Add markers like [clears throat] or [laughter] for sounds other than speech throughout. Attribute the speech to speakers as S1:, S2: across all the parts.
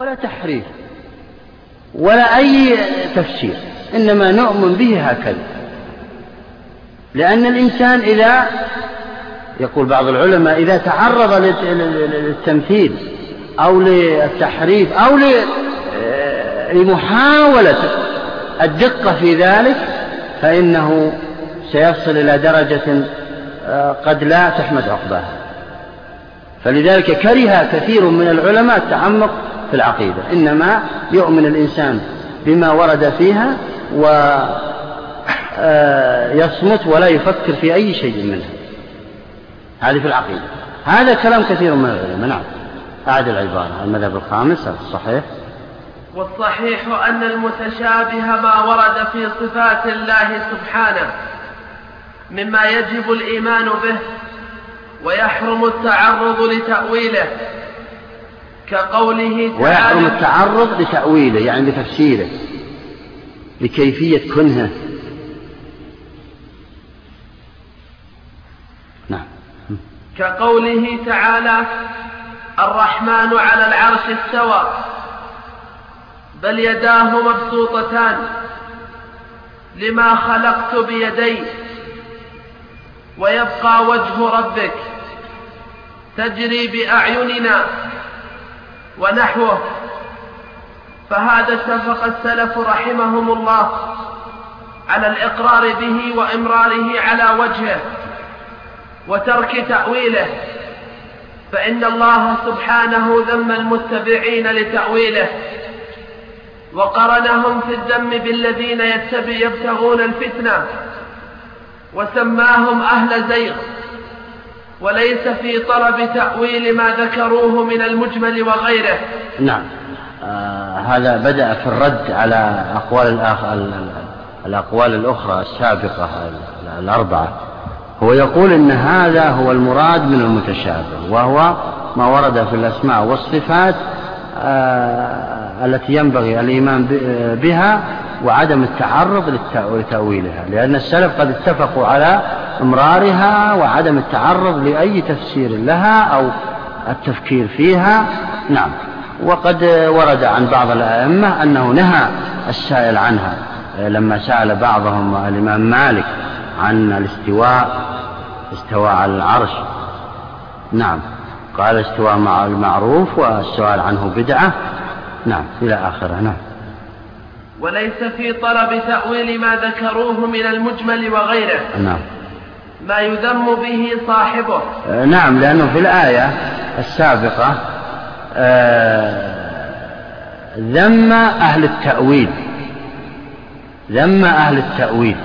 S1: ولا تحريف ولا أي تفسير إنما نؤمن به هكذا. لأن الإنسان إذا يقول بعض العلماء إذا تعرض للتمثيل أو للتحريف أو لمحاولة الدقة في ذلك فإنه سيصل إلى درجة آه، قد لا تحمد عقباها. فلذلك كره كثير من العلماء التعمق في العقيدة. إنما يؤمن الإنسان بما ورد فيها ويصمت آه، ولا يفكر في أي شيء منها. هذه في العقيدة. هذا كلام كثير من العلماء. نعم. أعد العبارة. المذهب الخامس الصحيح.
S2: والصحيح أن المتشابه ما ورد في صفات الله سبحانه مما يجب الإيمان به ويحرم التعرض لتأويله. كقوله
S1: تعالى ويحرم التعرض لتأويله يعني لتفسيره لكيفية كنهه. نعم.
S2: كقوله تعالى الرحمن على العرش استوى بل يداه مبسوطتان لما خلقت بيدي ويبقى وجه ربك تجري بأعيننا. ونحوه. فهذا اتفق السلف رحمهم الله على الإقرار به وإمراره على وجهه وترك تأويله. فإن الله سبحانه ذم المتبعين لتأويله وقرنهم في الذم بالذين يبتغون الفتنة وسماهم أهل زيغ. وليس في طلب تأويل ما ذكروه من المجمل وغيره.
S1: نعم. آه هذا بدأ في الرد على أقوال الآخ... الأقوال الأخرى السابقة الأربعة. هو يقول إن هذا هو المراد من المتشابه وهو ما ورد في الأسماء والصفات آه التي ينبغي الإيمان بها وعدم التعرض لتأويلها لأن السلف قد اتفقوا على إمرارها وعدم التعرض لأي تفسير لها أو التفكير فيها. نعم. وقد ورد عن بعض الأئمة أنه نهى السائل عنها لما سأل بعضهم الإمام مالك عن الاستواء استواء على العرش. نعم. قال استواء مع المعروف والسؤال عنه بدعة. نعم. إلى آخره. نعم.
S2: وليس في طلب تأويل ما ذكروه من المجمل وغيره.
S1: نعم.
S2: ما يذم به صاحبه.
S1: آه نعم لأنه في الآية السابقة آه ذم أهل التأويل. ذم أهل التأويل.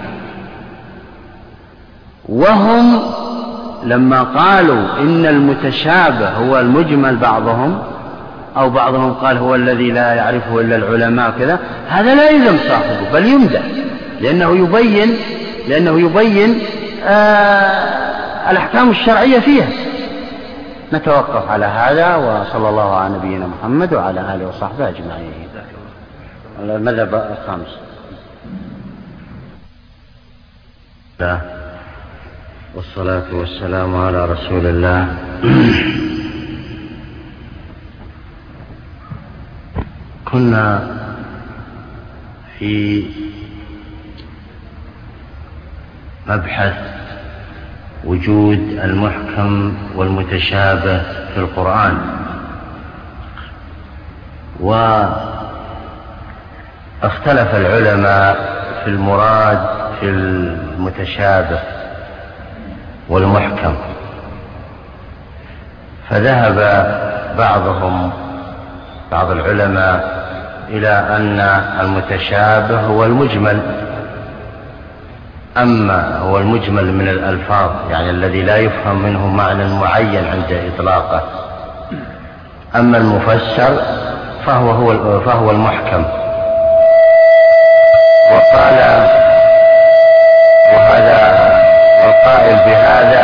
S1: وهم لما قالوا إن المتشابه هو المجمل بعضهم أو بعضهم قال هو الذي لا يعرفه إلا العلماء كذا هذا لا يلزم صاحبه بل يمدح لأنه يبين لأنه يبين الأحكام الشرعية فيها. نتوقف على هذا وصلى الله على نبينا محمد وعلى آله وصحبه أجمعين. المذهب الخامس. والصلاة والسلام على رسول الله. كنا في مبحث وجود المحكم والمتشابه في القرآن. واختلف العلماء في المراد في المتشابه والمحكم. فذهب بعضهم بعض العلماء إلى أن المتشابه هو المجمل. أما هو المجمل من الألفاظ يعني الذي لا يفهم منه معنى معين عند إطلاقه. أما المفسر فهو هو فهو المحكم. وقال وهذا القائل بهذا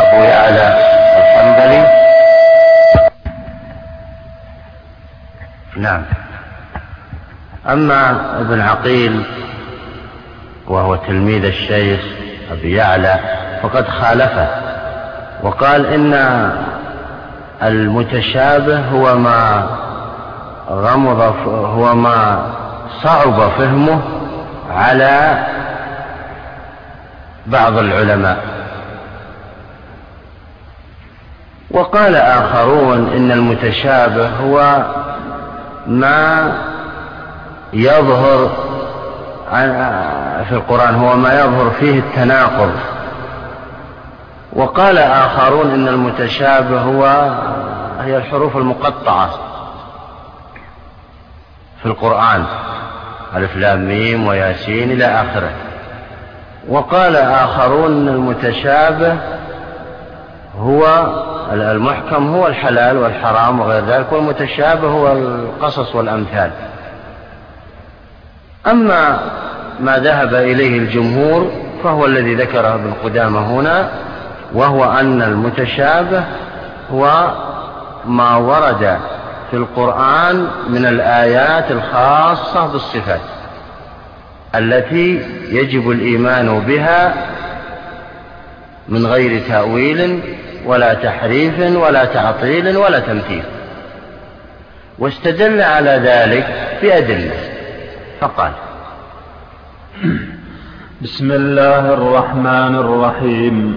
S1: أبو يعلى الحنبلي. نعم. أما ابن عقيل وهو تلميذ الشيخ أبي يعلى فقد خالفه وقال إن المتشابه هو ما غمض هو ما صعب فهمه على بعض العلماء. وقال آخرون إن المتشابه هو ما يظهر في القرآن هو ما يظهر فيه التناقض. وقال آخرون إن المتشابه هو هي الحروف المقطعة في القرآن. ألف لام ميم وياسين إلى آخره. وقال آخرون أن المتشابه هو المحكم هو الحلال والحرام وغير ذلك والمتشابه هو القصص والأمثال. أما ما ذهب إليه الجمهور فهو الذي ذكره ابن قدامة هنا وهو أن المتشابه هو ما ورد في القرآن من الآيات الخاصة بالصفات التي يجب الإيمان بها من غير تأويل ولا تحريف ولا تعطيل ولا تمثيل. واستدل على ذلك بأدلة. فقال [clears throat]
S3: بسم الله الرحمن الرحيم.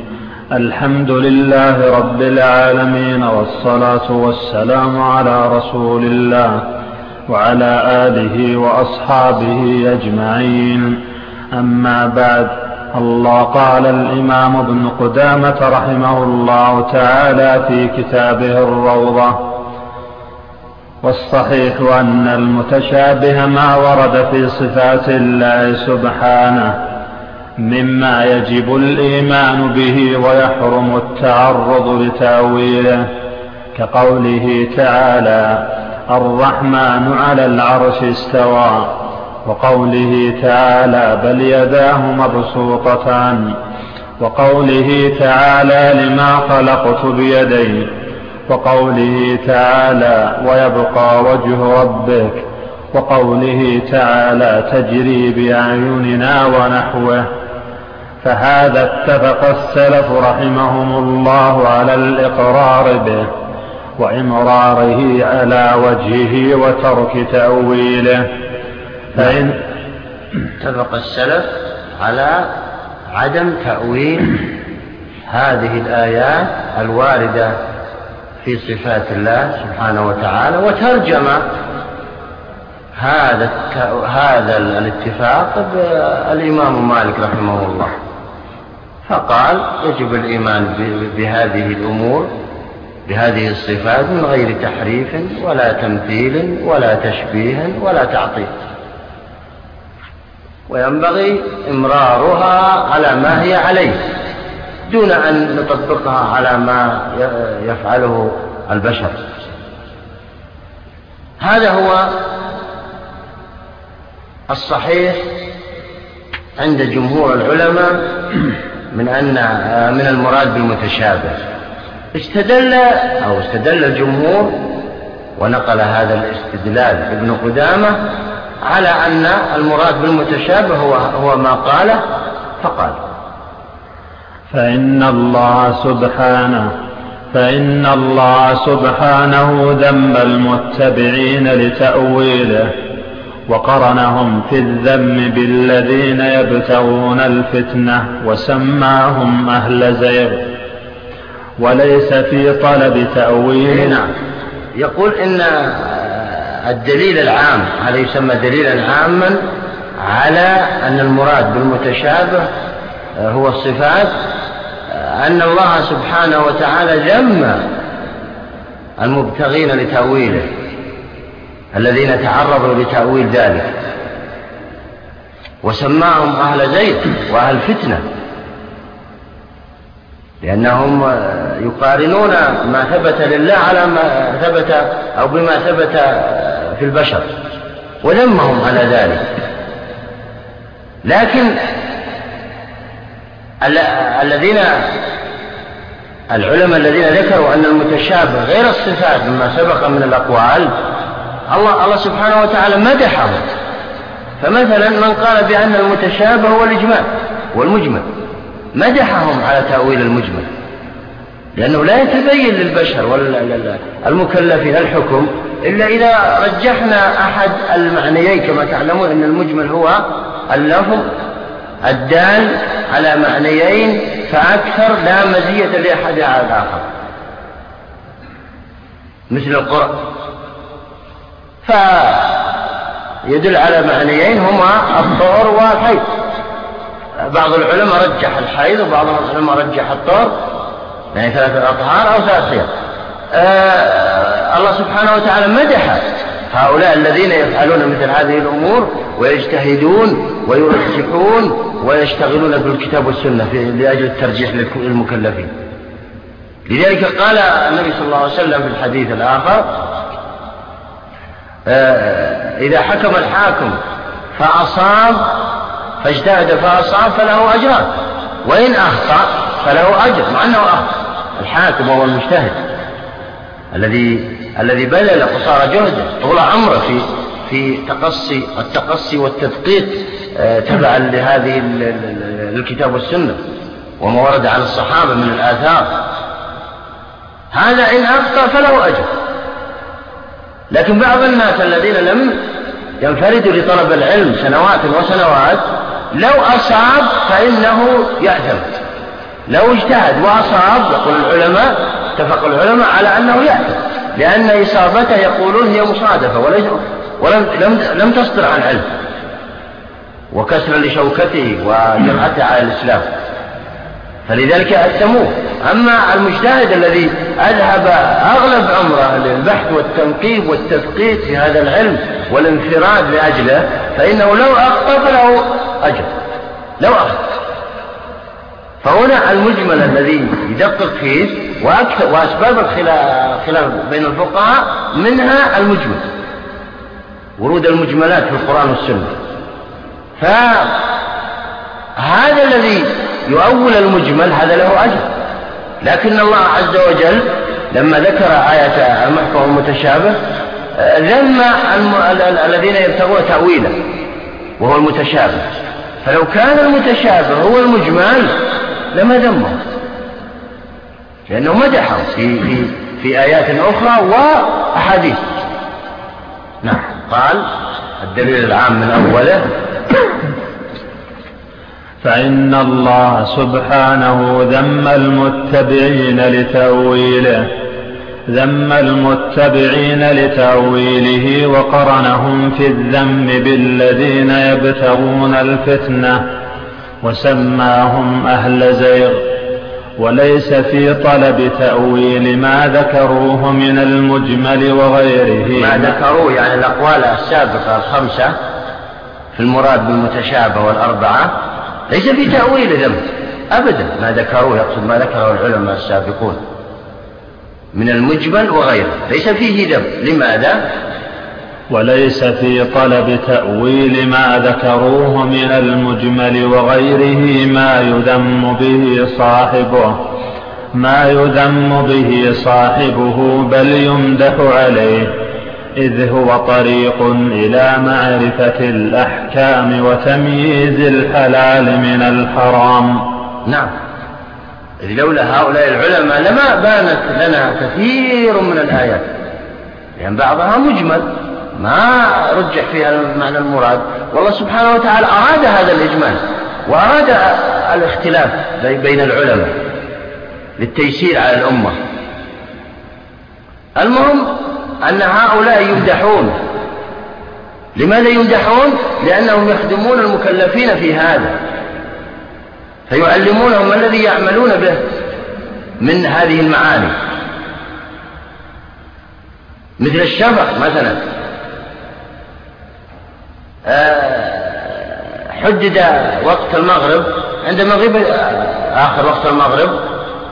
S3: الحمد لله رب العالمين والصلاة والسلام على رسول الله وعلى آله وأصحابه أجمعين. أما بعد الله قال الإمام ابن قدامة رحمه الله تعالى في كتابه الروضة والصحيح أن المتشابه ما ورد في صفات الله سبحانه مما يجب الإيمان به ويحرم التعرض لتأويله كقوله تعالى الرحمن على العرش استوى وقوله تعالى بل يداه مبسوطتان وقوله تعالى لما خلقت بيدي وقوله تعالى ويبقى وجه ربك وقوله تعالى تجري بأعيننا ونحوه فهذا اتفق السلف رحمهم الله على الإقرار به وإمراره على وجهه وترك تأويله.
S1: فإن اتفق السلف على عدم تأويل هذه الآيات الواردة في صفات الله سبحانه وتعالى وترجم هذا هذا الاتفاق بالإمام مالك رحمه الله. فقال يجب الإيمان بهذه الأمور بهذه الصفات من غير تحريف ولا تمثيل ولا تشبيه ولا تعطيل وينبغي إمرارها على ما هي عليه. دون أن نطبقها على ما يفعله البشر. هذا هو الصحيح عند جمهور العلماء من أن من المراد بالمتشابه. استدل أو استدل الجمهور ونقل هذا الاستدلال ابن قدامة على أن المراد بالمتشابه هو, هو ما قاله فقال
S3: فإن الله سبحانه فإن الله سبحانه ذم المتبعين لتأويله وقرنهم في الذم بالذين يبتغون الفتنة وسماهم أهل زيغ. وليس في طلب تأويل.
S1: نعم يقول إن الدليل العام هذا يسمى دليلا عاما على أن المراد بالمتشابه هو الصفات أن الله سبحانه وتعالى ذم المبتغين لتأويله الذين تعرضوا لتأويل ذلك وسماهم أهل زيد وأهل فتنة لأنهم يقارنون ما ثبت لله على ما ثبت أو بما ثبت في البشر وذمهم على ذلك. لكن الذين العلماء الذين ذكروا أن المتشابه غير الصفات مما سبق من الأقوال الله الله سبحانه وتعالى مدحه فمثلا من قال بأن المتشابه هو الإجمال والمجمل مدحهم على تأويل المجمل لأنه لا يتبين للبشر والمكلفين الحكم إلا إذا رجحنا أحد المعنيين كما تعلمون أن المجمل هو اللفظ الدال على معنيين فأكثر لا مزية لأحد على الآخر. مثل القرآن. فيدل على معنيين هما الطهر والحيض. بعض العلماء رجح الحيض وبعض العلماء رجح الطهر يعني ثلاثة أطهار أو ثلاث حيض آه الله سبحانه وتعالى مدح هؤلاء الذين يفعلون مثل هذه الأمور ويجتهدون ويرجحون ويشتغلون بالكتاب والسنة لأجل الترجيح للمكلفين. لذلك قال النبي صلى الله عليه وسلم في الحديث الآخر آه، إذا حكم الحاكم فأصاب فاجتهد فأصاب فله أجران وإن أخطأ فله أجر مع أنه أخطأ. الحاكم هو المجتهد الذي الذي بذل قصارى جهده طول عمره في في تقصي التقصي والتدقيق آه، تبعا لهذه الكتاب والسنة وما ورد عن الصحابة من الآثار. هذا إن أخطأ فله أجر. لكن بعض الناس الذين لم ينفردوا لطلب العلم سنوات وسنوات لو أصاب فإنه يأثم. لو اجتهد وأصاب يقول العلماء اتفق العلماء على أنه يأثم. لأن إصابته يقولون هي مصادفة ولم لم لم تصدر عن علم وكسر لشوكته وجرأته على الإسلام. فلذلك أثموه أما المجتهد الذي أذهب أغلب عمره للبحث والتنقيب والتدقيق في هذا العلم والانفراد لأجله فإنه لو أخطأ فله أجر. لو أخطأ. فهنا المجمل الذي يدقق فيه وأكثر وأسباب الخلاف بين الفقهاء منها المجمل. ورود المجملات في القرآن والسنة. فهذا الذي يؤول المجمل هذا له أجر. لكن الله عز وجل لما ذكر آية المحكم المتشابه ذم الذين يبتغون تأويله وهو المتشابه. فلو كان المتشابه هو المجمل لما ذمه لأنه مدحه في, في, في آيات أخرى وأحاديث. نعم. قال الدليل العام من أوله
S3: فإن الله سبحانه ذم المتبعين لتأويله ذم المتبعين لتأويله وقرنهم في الذم بالذين يبتغون الفتنة. وسماهم أهل زيغ. وليس في طلب تأويل ما ذكروه من المجمل وغيره.
S1: ما ذكروه يعني الأقوال السابقة الخمسة في المراد بالمتشابه والأربعة ليس في تأويل ذنب أبدا ما ذكروه يقصد ما ذكره العلماء السابقون من المجمل وغيره ليس فيه ذنب لماذا؟
S3: وليس في طلب تأويل ما ذكروه من المجمل وغيره ما يذم به صاحبه ما يذم به صاحبه بل يمدح عليه إذ هو طريق إلى معرفة الأحكام وتمييز الحلال من الحرام.
S1: نعم. لولا هؤلاء العلماء لما بانت لنا كثير من الآيات لأن بعضها مجمل. ما رجح فيها معنى المراد. والله سبحانه وتعالى أراد هذا الإجمال وأراد الاختلاف بين العلماء للتيسير على الأمة. المهم أن هؤلاء يمدحون. لماذا يمدحون؟ لأنهم يخدمون المكلفين في هذا. فيعلمونهم ما الذي يعملون به من هذه المعاني. مثل الشفق مثلا. حدد وقت المغرب عند مغيب آخر وقت المغرب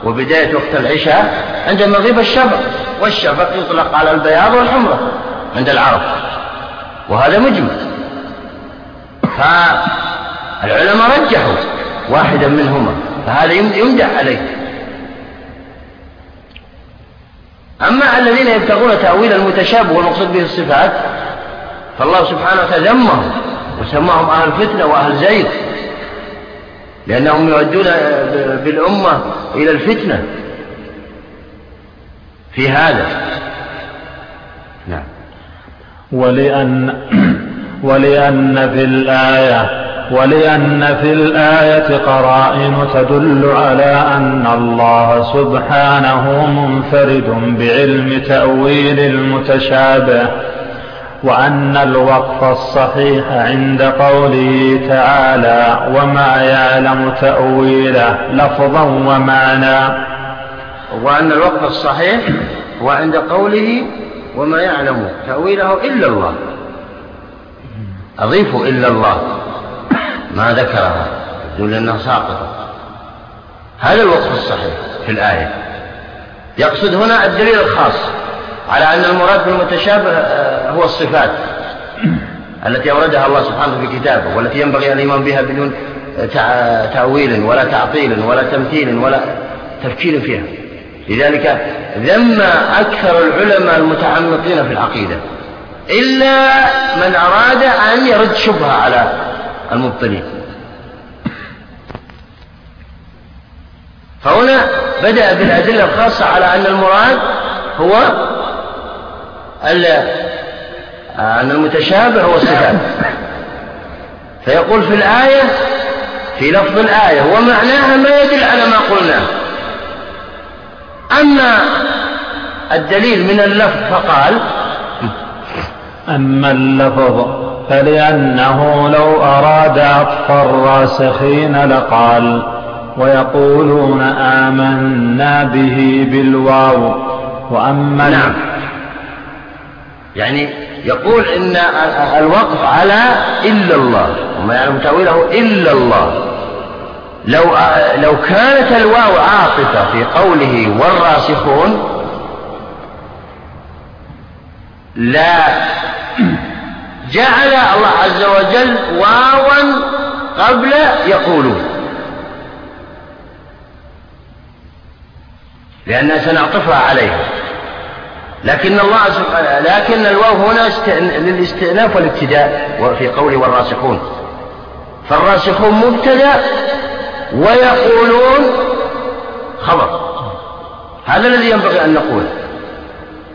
S1: وبداية وقت العشاء عند مغيب الشفق والشفق يطلق على البياض والحمرة عند العرب وهذا مجمل. فالعلماء رجحوا واحدا منهما فهذا يمدح عليه. أما الذين يبتغون تأويل المتشابه والمقصود به الصفات فالله سبحانه وتعالى ذمهم وسماهم أهل فتنة وأهل زيغ لأنهم يؤدون بالأمة إلى الفتنة. في هذا. نعم.
S3: ولأن [clears throat] ولأن في الآية ولأن في الآية قرائن تدل على أن الله سبحانه منفرد بعلم تأويل المتشابه. وأن الوقف الصحيح عند قوله تعالى وما يعلم تأويله لفظا ومعنى.
S1: وأن الوقف الصحيح هو عند قوله وما يعلم تأويله إلا الله. أضيفوا إلا الله. ما ذكرها. يقول أنها ساقطة. هذا الوصف الصحيح في الآية. يقصد هنا الدليل الخاص. على أن المراد بالمتشابه آه، هو الصفات التي أوردها الله سبحانه في كتابه والتي ينبغي الإيمان بها بدون تأويل ولا تعطيل ولا تمثيل ولا تفكير فيها. لذلك ذم أكثر العلماء المتعمقين في العقيدة إلا من أراد أن يرد شبهة على المبطلين. فهنا بدأ بالأدلة الخاصة على أن المراد هو أن المتشابه هو الصفات فيقول في الآية في لفظ الآية ومعناها ما يدل على ما قلناه أما الدليل من اللفظ فقال
S3: أما اللفظ فلأنه لو أراد عطف الراسخين لقال ويقولون آمنا به بالواو. وأما
S1: نعم. يعني يقول إن الوقف على إلا الله وما يعلم تأويله إلا الله. لو لو كانت الواو عاطفة في قوله والراسخون لا. جعل الله عز وجل واوا قبل يقولون. لأننا سنعطفها عليها لكن الله سبحانه لكن الواو هنا للاستئناف والابتداء وفي قوله والراسخون. فالراسخون مبتدأ ويقولون خبر. هذا الذي ينبغي أن نقول.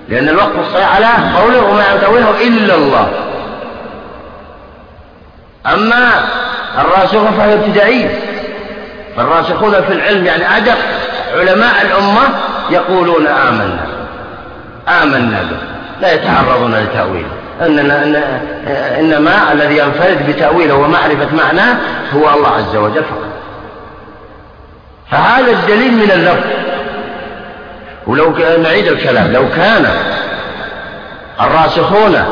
S1: لأن الوقت الصحيح على قوله وما يعتوله إلا الله. أما الراسخون فهي ابتدائية فالراسخون في العلم يعني أدق علماء الأمة يقولون آمنا. آمنا به. لا يتعرضون لتأويله إننا إن إنما الذي ينفرد بتأويله ومعرفة معناه هو الله عز وجل فقط. فهذا الدليل من اللفظ. ولو نعيد الكلام. لو كان الراسخون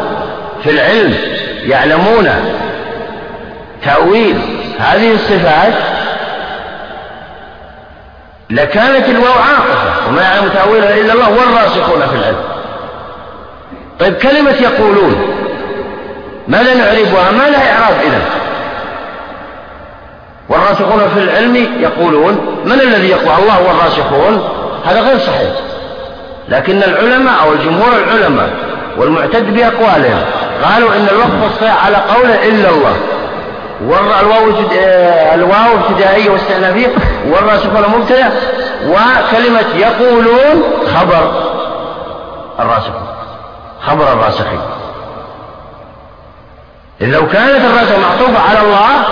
S1: في العلم يعلمون تأويل هذه الصفات لكانت الواو عاقفة وما يعلم تأويلها إلا الله والراسخون في العلم. طيب كلمة يقولون ماذا نعرفها؟ ما لها إعراب إذا والراسخون في العلم يقولون من الذي يقول؟ الله والراسخون. هذا غير صحيح. لكن العلماء أو الجمهور العلماء والمعتد بأقوالهم قالوا إن الوقف الصحيح على قوله إلا الله. والواو آه، الواو ابتدائية واستئنافية والراسخون مبتدأ وكلمة يقولون خبر الراسخون خبر الراسخين لو كانت الراسخ معطوفة على الله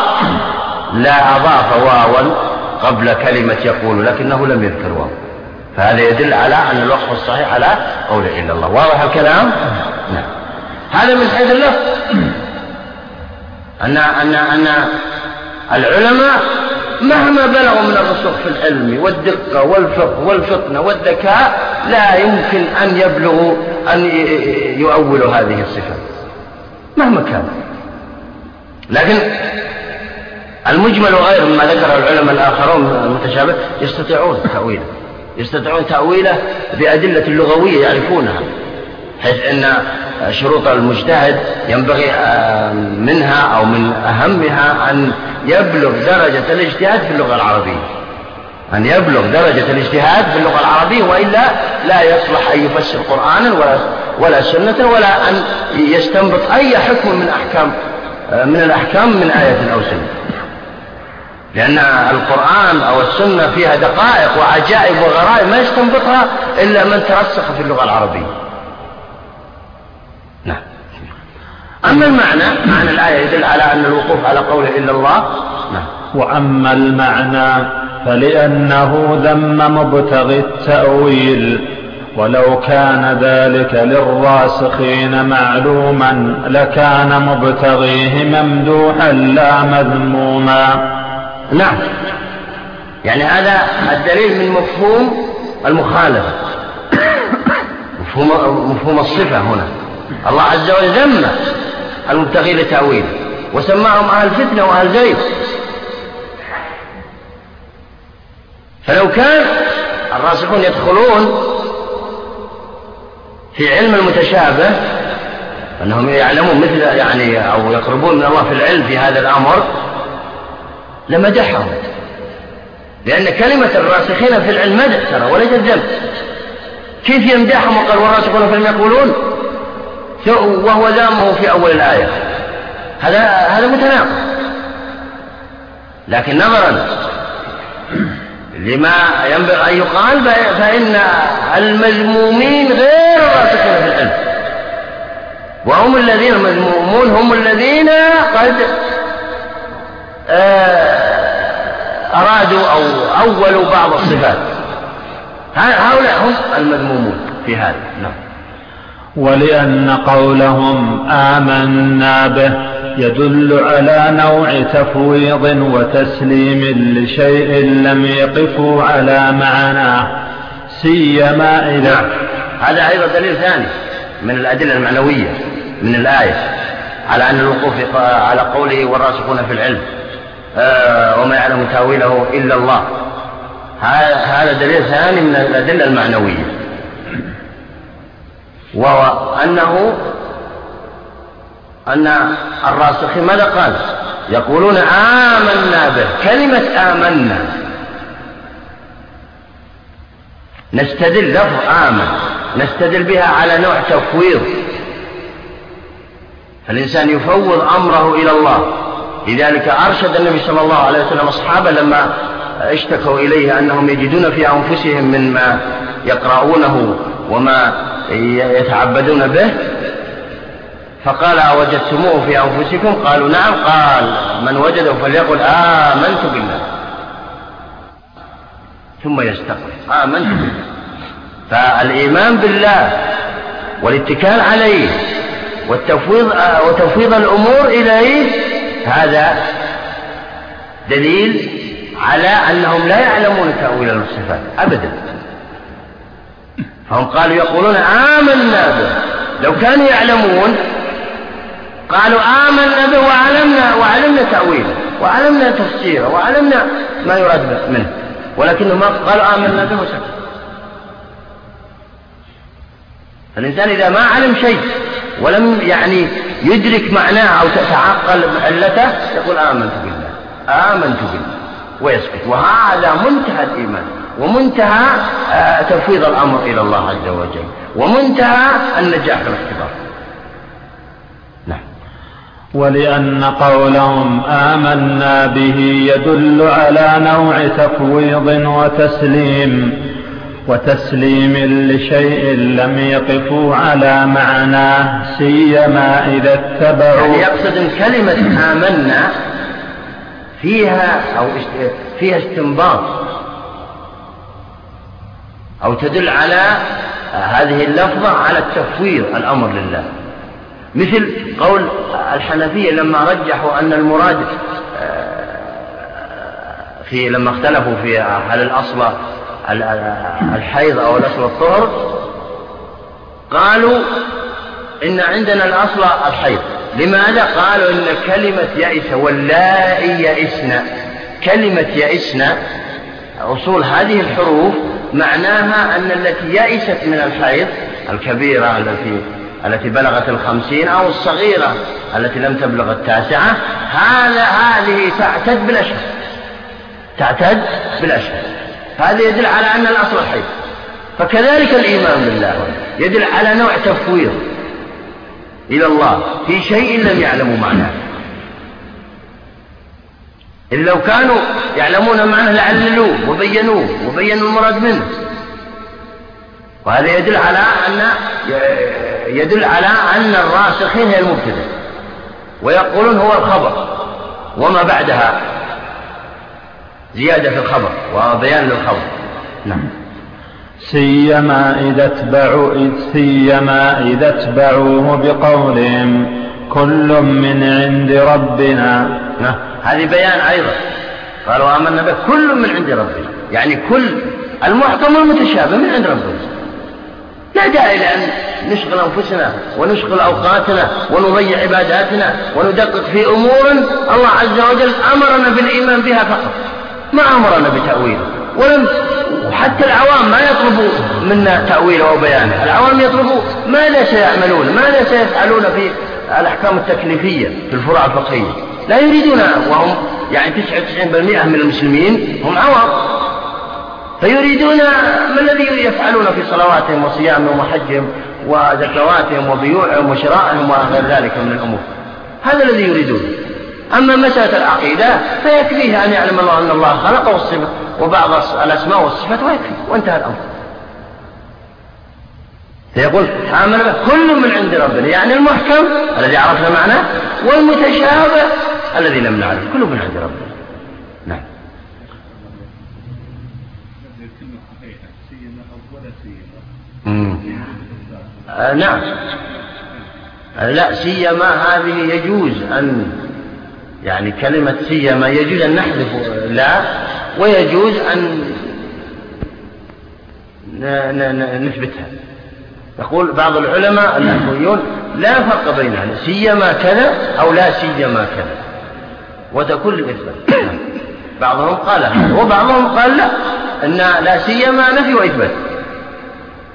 S1: لا أضاف واوا قبل كلمة يقول لكنه لم يذكر واو. فهذا يدل على أن الوقف الصحيح على قول إلا الله. واضح الكلام؟ نعم. هذا من حيث اللفظ. أن أن أن العلماء مهما بلغوا من الرسوخ في العلم والدقة والفقه والفطنة والذكاء لا يمكن أن يبلغوا أن يؤولوا هذه الصفات مهما كان. لكن المجمل غير مما ذكر العلماء الآخرون المتشابه يستطيعون تأويله. يستطيعون تأويله بأدلة لغوية يعرفونها. حيث أن شروط المجتهد ينبغي آه، منها أو من أهمها أن يبلغ درجة الاجتهاد في اللغة العربية. أن يبلغ درجة الاجتهاد في اللغة العربية وإلا لا يصلح أن يفسر قرآنا ولا ولا سنة ولا أن يستنبط أي حكم من أحكام آه، من الأحكام من آية أو سنة. لأن القرآن أو السنة فيها دقائق وعجائب وغرائب ما يستنبطها إلا من ترسخ في اللغة العربية نعم أما المعنى معنى الآية يدل على أن الوقوف على قوله إلا الله. نعم.
S3: وأما المعنى فلأنه ذم مبتغي التأويل ولو كان ذلك للراسخين معلوما لكان مبتغيه ممدوحا لا مذموما.
S1: نعم. يعني هذا الدليل من مفهوم المخالفة. مفهوم, مفهوم الصفة هنا. الله عز وجل ذم المبتغي لتأويله وسماهم أهل فتنة وأهل زيد فلو كان الراسخون يدخلون في علم المتشابه أنهم يعلمون مثل يعني أو يقربون من الله في العلم في هذا الأمر لمدحهم. لأن كلمة الراسخين في العلم مدح ترى وليس الذنب. كيف يمدحهم وقال والراسخون في العلم يقولون؟ وهو ذامه في أول الآية. هذا هذا متناقض. لكن نظرا لما ينبغي أن يقال فإن المذمومين غير الراسخين في العلم. وهم الذين المذمومون هم الذين قد آه، أرادوا أو أولوا بعض الصفات. هؤلاء هم المذمومون في هذا. نعم.
S3: ولأن قولهم آمنا به يدل على نوع تفويض وتسليم لشيء لم يقفوا على معناه سيما إذا نعم.
S1: هذا أيضا دليل ثاني من الأدلة المعنوية من الآية على أن الوقوف على قوله والراسخون في العلم آه، وما يعلم تأويله إلا الله هذا دليل ثاني من الأدلة المعنوية وهو أنه أن الراسخين ماذا قال؟ يقولون آمنا به. كلمة آمنا. نستدل لفظ آمن. نستدل بها على نوع تفويض. فالإنسان يفوض أمره إلى الله. لذلك أرشد النبي صلى الله عليه وسلم أصحابه لما اشتكوا إليه أنهم يجدون في أنفسهم مما يقرؤونه وما يتعبدون به فقال أوجدتموه في أنفسكم؟ قالوا نعم. قال من وجده فليقل آمنت بالله. ثم يستقبل. آمنت بالله. فالإيمان بالله والاتكال عليه والتفويض وتفويض الأمور إليه هذا دليل على أنهم لا يعلمون تأويل الصفات أبدا. فهم قالوا يقولون آمنا به. لو كانوا يعلمون قالوا آمنا به وعلمنا وعلمنا تأويله وعلمنا تفسيره وعلمنا ما يراد منه. ولكنهم قالوا آمنا به وسكت. الإنسان إذا ما علم شيء ولم يعني يدرك معناه أو تتعقل علته يقول آمنت بالله. آمنت بالله. ويسكت. وهذا منتهى الإيمان ومنتهى آه، تفويض الأمر إلى الله عز وجل ومنتهى النجاح في الاختبار. نعم.
S3: ولأن قولهم آمنا به يدل على نوع تفويض وتسليم وتسليم لشيء لم يقفوا على معناه سيما إذا اتبعوا.
S1: يعني يقصد كلمة آمنا فيها أو فيها استنباط. أو تدل على هذه اللفظة على التفويض الأمر لله. مثل قول الحنفية لما رجحوا أن المراد آه، في لما اختلفوا في هل الأصل الحيض أو الأصل الطهر قالوا إن عندنا الأصل الحيض. لماذا قالوا إن كلمة يئس واللائي يئسن كلمة يئسن أصول هذه الحروف معناها أن التي يئست من الحيض الكبيرة التي التي بلغت الخمسين أو الصغيرة التي لم تبلغ التاسعة هذا هذه تعتد بالأشهر. تعتد بالأشهر. هذا يدل على أن الأصل الحيض فكذلك الإيمان بالله. يدل على نوع تفويض. إلى الله. في شيء لم يعلموا معناه. إن لو كانوا يعلمون معناه لعللوه وبينوه وبينوا المراد منه. وهذا يدل على أن يدل على أن الراسخين هي المبتدأ ويقولون هو الخبر وما بعدها زيادة في الخبر وبيان للخبر. نعم.
S3: سيما إذا اتبعوا سيما إذا اتبعوه بقولهم كل من عند ربنا.
S1: نعم. هذه بيان أيضا. قالوا آمنا به كل من عند ربنا. يعني كل المحكم والمتشابه من عند ربنا. لا داعي لأن نشغل أنفسنا ونشغل أوقاتنا ونضيع عباداتنا وندقق في أمور. الله عز وجل أمرنا بالإيمان بها فقط. ما أمرنا بتأويله. ولم وحتى العوام ما يطلبوا منا تأويله أو بيانه العوام يطلبوا ماذا سيعملون؟ ماذا سيفعلون في الأحكام التكليفية في الفروع الفقهية؟ لا يريدون وهم يعني 99% من المسلمين هم عوام. فيريدون ما الذي يفعلون في صلواتهم وصيامهم وحجهم وزكواتهم وبيوعهم وشرائهم وغير ذلك من الأمور. هذا الذي يريدون. أما مسألة العقيدة فيكفيه أن يعلم الله أن الله خلق والصفة وبعض الأسماء والصفات ويكفي وانتهى الأمر. فيقول آمن به كل من عند ربنا يعني المحكم الذي عرفنا معناه والمتشابه الذي لم نعرف كل من عند ربنا. نعم. آه نعم. لا سيما هذه يجوز أن يعني كلمة سيما يجوز أن نحذف لا ويجوز أن نثبتها. يقول بعض العلماء النحويون لا فرق بينها سيما كذا أو لا سيما كذا. وتكون للإثبات. [coughs] بعضهم قال هذا وبعضهم قال لا أن لا سيما نفي وإثبات.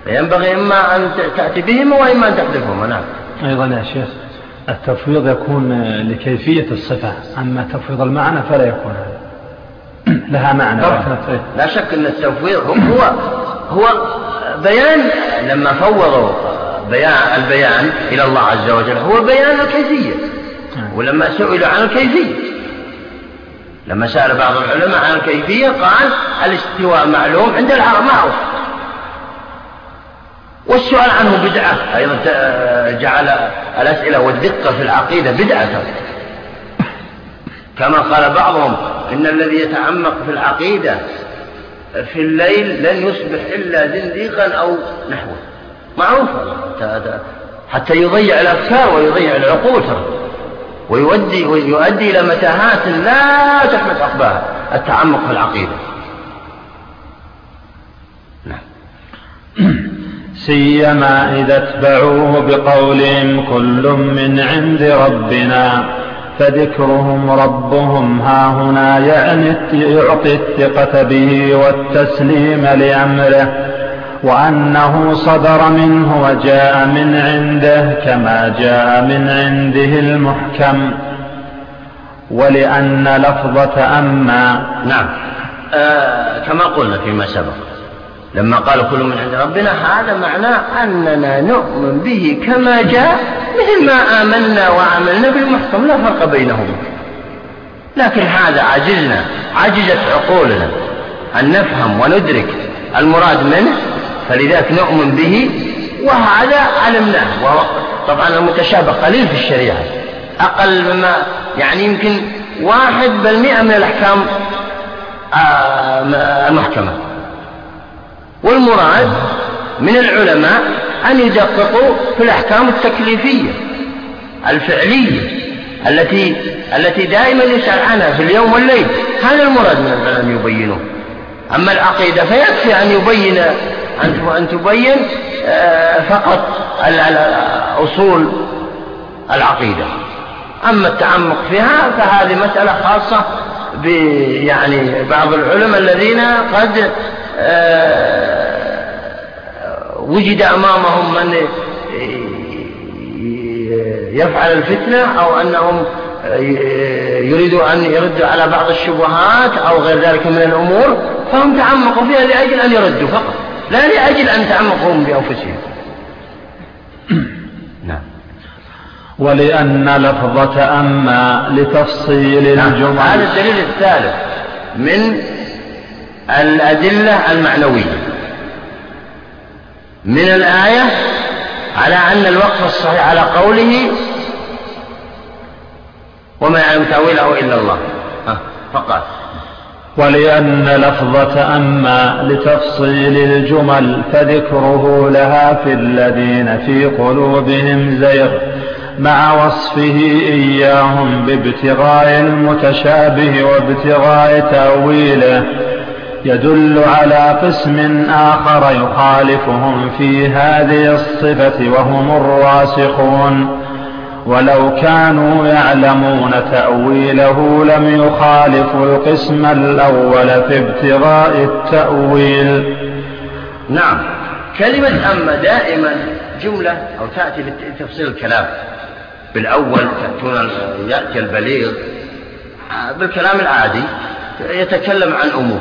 S1: فينبغي إما أن تأتي بهما وإما أن تحذفهما. نعم.
S3: أيضا يا شيخ. التفويض يكون لكيفية الصفة أما تفويض المعنى فلا يكون [clears throat] لها معنى.
S1: لا شك أن التفويض هو هو بيان لما فوضوا بيان البيان إلى الله عز وجل هو بيان الكيفية. نعم. ولما سئلوا عن الكيفية لما سأل بعض العلماء عن الكيفية قال الاستواء معلوم عند العرب معروف. والسؤال عنه بدعة. أيضا جعل الأسئلة والدقة في العقيدة بدعة. كما قال بعضهم إن الذي يتعمق في العقيدة في الليل لن يصبح إلا زنديقا أو نحوه. معروف. حتى يضيع الأفكار ويضيع العقول. ويؤدي ويؤدي إلى متاهات لا تحمد عقباها التعمق في العقيدة
S3: نعم سيما إذا اتبعوه بقولهم كل من عند ربنا فذكرهم ربهم ها هنا يعني يعطي الثقة به والتسليم لأمره وأنه صدر منه وجاء من عنده كما جاء من عنده المحكم ولأن لفظة أما
S1: نعم. آه كما قلنا فيما سبق. لما قال كل من عند ربنا هذا معناه أننا نؤمن به كما جاء مثل ما آمنا وعملنا بالمحكم لا فرق بينهما لكن هذا عجزنا عجزت عقولنا أن نفهم وندرك المراد منه فلذلك نؤمن به وهذا علمناه. طبعا المتشابه قليل في الشريعة أقل مما يعني يمكن واحد بالمئة من الأحكام آه، المحكمة والمراد من العلماء أن يدققوا في الأحكام التكليفية الفعلية التي التي دائما يسأل عنها في اليوم والليل. هذا المراد من العلماء يبينوه أما العقيدة فيكفي أن يبين أن تبين آه، فقط أصول العقيدة. أما التعمق فيها فهذه مسألة خاصة يعني بعض العلماء الذين قد آه، وجد أمامهم من يفعل الفتنة أو أنهم يريدوا أن يردوا على بعض الشبهات أو غير ذلك من الأمور فهم تعمقوا فيها لأجل أن يردوا فقط لا لأجل أن تعمقوا بأنفسهم. [coughs]
S3: ولأن لفظة أما لتفصيل نعم. الجمل.
S1: هذا الدليل الثالث من الأدلة المعنوية. من الآية على أن الوقف الصحيح على قوله وما يعلم تأويله إلا الله. فقال
S3: ولأن لفظة أما لتفصيل الجمل فذكره لها في الذين في قلوبهم زيغ مع وصفه إياهم بابتغاء المتشابه وابتغاء تأويله. يدل على قسم آخر يخالفهم في هذه الصفة وهم الراسخون. ولو كانوا يعلمون تأويله لم يخالفوا القسم الأول في ابتغاء التأويل.
S1: نعم. كلمة أما دائما جملة أو تأتي لتفصيل الكلام. بالأول تأتون يأتي البليغ بالكلام العادي يتكلم عن أمور.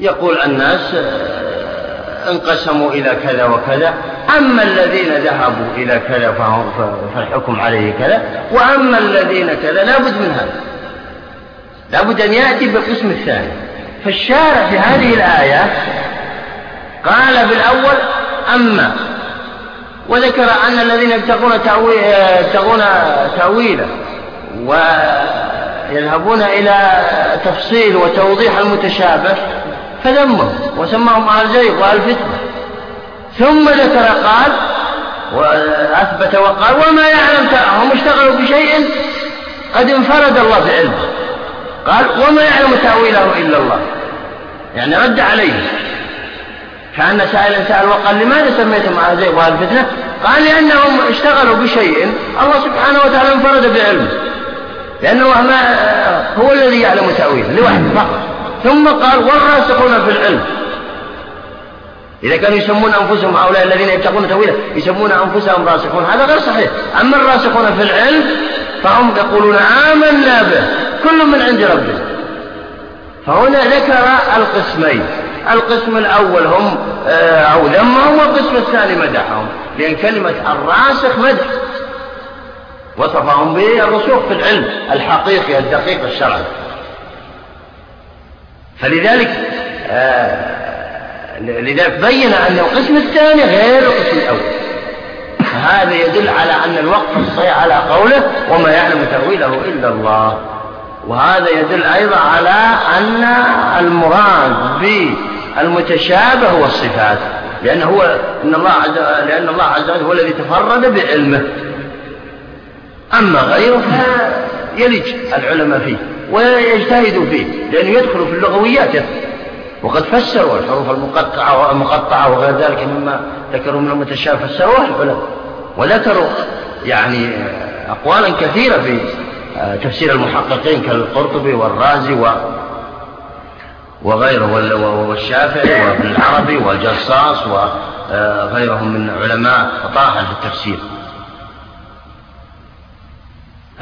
S1: يقول الناس انقسموا إلى كذا وكذا. أما الذين ذهبوا إلى كذا فهم فالحكم عليه كذا. وأما الذين كذا لابد من هذا. لابد أن يأتي بالقسم الثاني. فالشارع في هذه الآية قال بالأول أما. وذكر أن الذين يبتغون يبتغون تأويله ويذهبون إلى تفصيل وتوضيح المتشابه فذمهم وسماهم أهل زيغ وأهل فتنة ثم ذكر قال وأثبت وقال وما يعلم هم اشتغلوا بشيء قد انفرد الله بعلمه. قال وما يعلم تأويله إلا الله. يعني رد عليه. كأن سائل سأل وقال لماذا سميتم أهل زيغ وأهل فتنة قال لأنهم اشتغلوا بشيء الله سبحانه وتعالى انفرد بعلمه. لأنه ما هو الذي يعلم تأويله لوحده فقط. ثم قال والراسخون في العلم. إذا كانوا يسمون أنفسهم هؤلاء الذين يبتغون تأويله يسمون أنفسهم راسخون. هذا غير صحيح. أما الراسخون في العلم فهم يقولون آمنا به. كل من عند ربنا فهنا ذكر القسمين. القسم الأول هم آه، أو ذمهم والقسم الثاني مدحهم. لأن كلمة الراسخ مدح. وصفهم بالرسوخ في العلم الحقيقي الدقيق الشرعي. فلذلك آه لذلك بين أن القسم الثاني غير القسم الأول. هذا يدل على أن الوقف الصحيح على قوله وما يعلم تأويله إلا الله. وهذا يدل أيضا على أن المراد بالمتشابه هو الصفات. لأن هو إن الله عز لأن الله عز وجل هو الذي تفرد بعلمه. أما غيره فيلج العلماء فيه ويجتهدوا فيه لأنه يدخل في اللغويات يدخل. وقد فسروا الحروف المقطعة والمقطعة وغير ذلك مما ذكروا من المتشابه فسروها العلماء. وذكروا يعني أقوالا كثيرة في تفسير المحققين كالقرطبي والرازي و وغيره والشافعي وابن العربي والجصاص وغيرهم من علماء فطاحل في التفسير.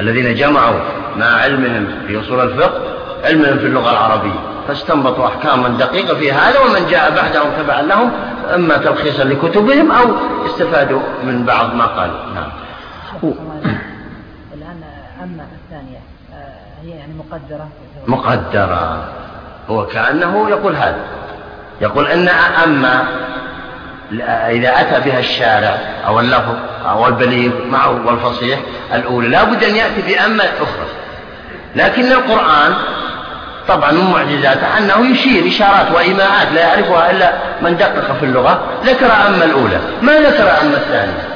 S1: الذين جمعوا مع علمهم في أصول الفقه علمهم في اللغة العربية. فاستنبطوا أحكاما دقيقة في هذا ومن جاء بعدهم تبعا لهم إما تلخيصا لكتبهم أو استفادوا من بعض ما قالوا. نعم.
S4: الآن أما الثانية آه، هي يعني مقدرة.
S1: مقدرة. هو كأنه يقول هذا. يقول أن أما إذا أتى بها الشارع أو اللفظ أو البليغ معه والفصيح الأولى. لا بد أن يأتي بأما أخرى. لكن القرآن طبعا من معجزاته أنه يشير إشارات وإيماءات لا يعرفها إلا من دقق في اللغة. ذكر أما الأولى. ما ذكر أما الثانية؟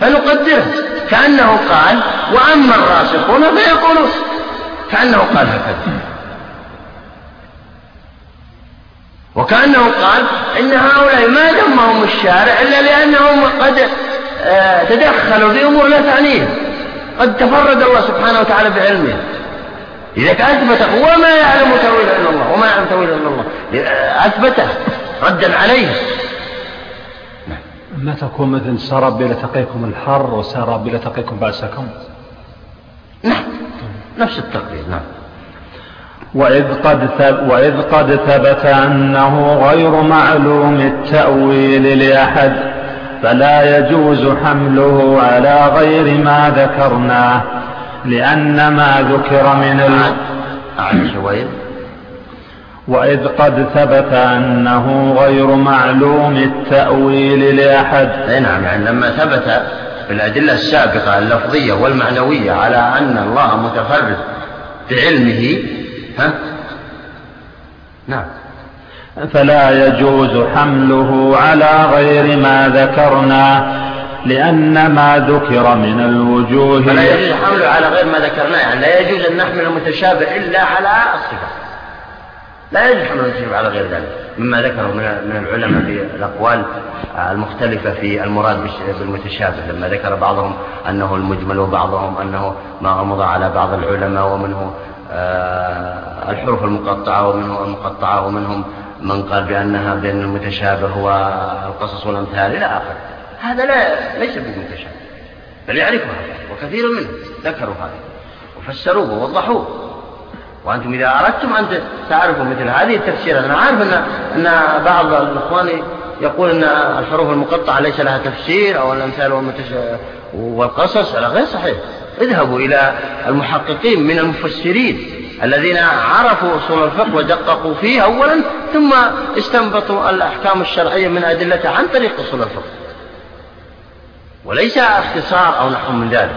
S1: فنقدره. كأنه قال وأما الراسخون فيقولون. كأنه قال هكذا. وكأنه قال إن هؤلاء ما ذمهم الشارع إلا لأنهم قد تدخلوا في أمور لا تعنيهم قد تفرد الله سبحانه وتعالى بعلمه. إذا أثبت وما يعلم تأويل إلا الله وما يعلم تأويل إلا الله. أثبته ردا عليه.
S3: ما تكون مثل سراب لتقيكم الحر وسراب لتقيكم بأسكم.
S1: نعم. نفس التقرير نعم.
S3: وإذ قد, ثب وإذ قد ثبت أنه غير معلوم التأويل لأحد. فلا يجوز حمله على غير ما ذكرناه لأن ما ذكر من ال... وإذ قد ثبت أنه غير معلوم التأويل لأحد.
S1: أي نعم يعني لما ثبت في الأدلة السابقة اللفظية والمعنوية على أن الله متفرد بعلمه ها؟ نعم.
S3: فلا يجوز حمله على غير ما ذكرنا لأن ما ذكر من الوجوه.
S1: فلا يجوز حمله على غير ما ذكرناه يعني لا يجوز أن نحمل المتشابه إلا على الصفة. لا يجوز حمل المتشابه على غير ذلك مما ذكره من العلماء في الأقوال المختلفة في المراد بالمتشابه لما ذكر بعضهم أنه المجمل وبعضهم أنه ما غمض على بعض العلماء ومنه آه، الحروف المقطعة ومنه المقطعة ومنهم من قال بأنها بأن المتشابه هو القصص والأمثال إلى آخره هذا لا ليس بالمتشابه بل يعرفها وكثير منهم ذكروا هذا وفسروه ووضحوه. وأنتم إذا أردتم أن تعرفوا مثل هذه التفسيرات أنا عارف أن أن بعض الإخوان يقول أن الحروف المقطعة ليس لها تفسير أو الأمثال والقصص هذا غير صحيح. اذهبوا إلى المحققين من المفسرين. الذين عرفوا أصول الفقه ودققوا فيه أولا ثم استنبطوا الأحكام الشرعية من أدلتها عن طريق أصول الفقه. وليس اختصار أو نحو من ذلك.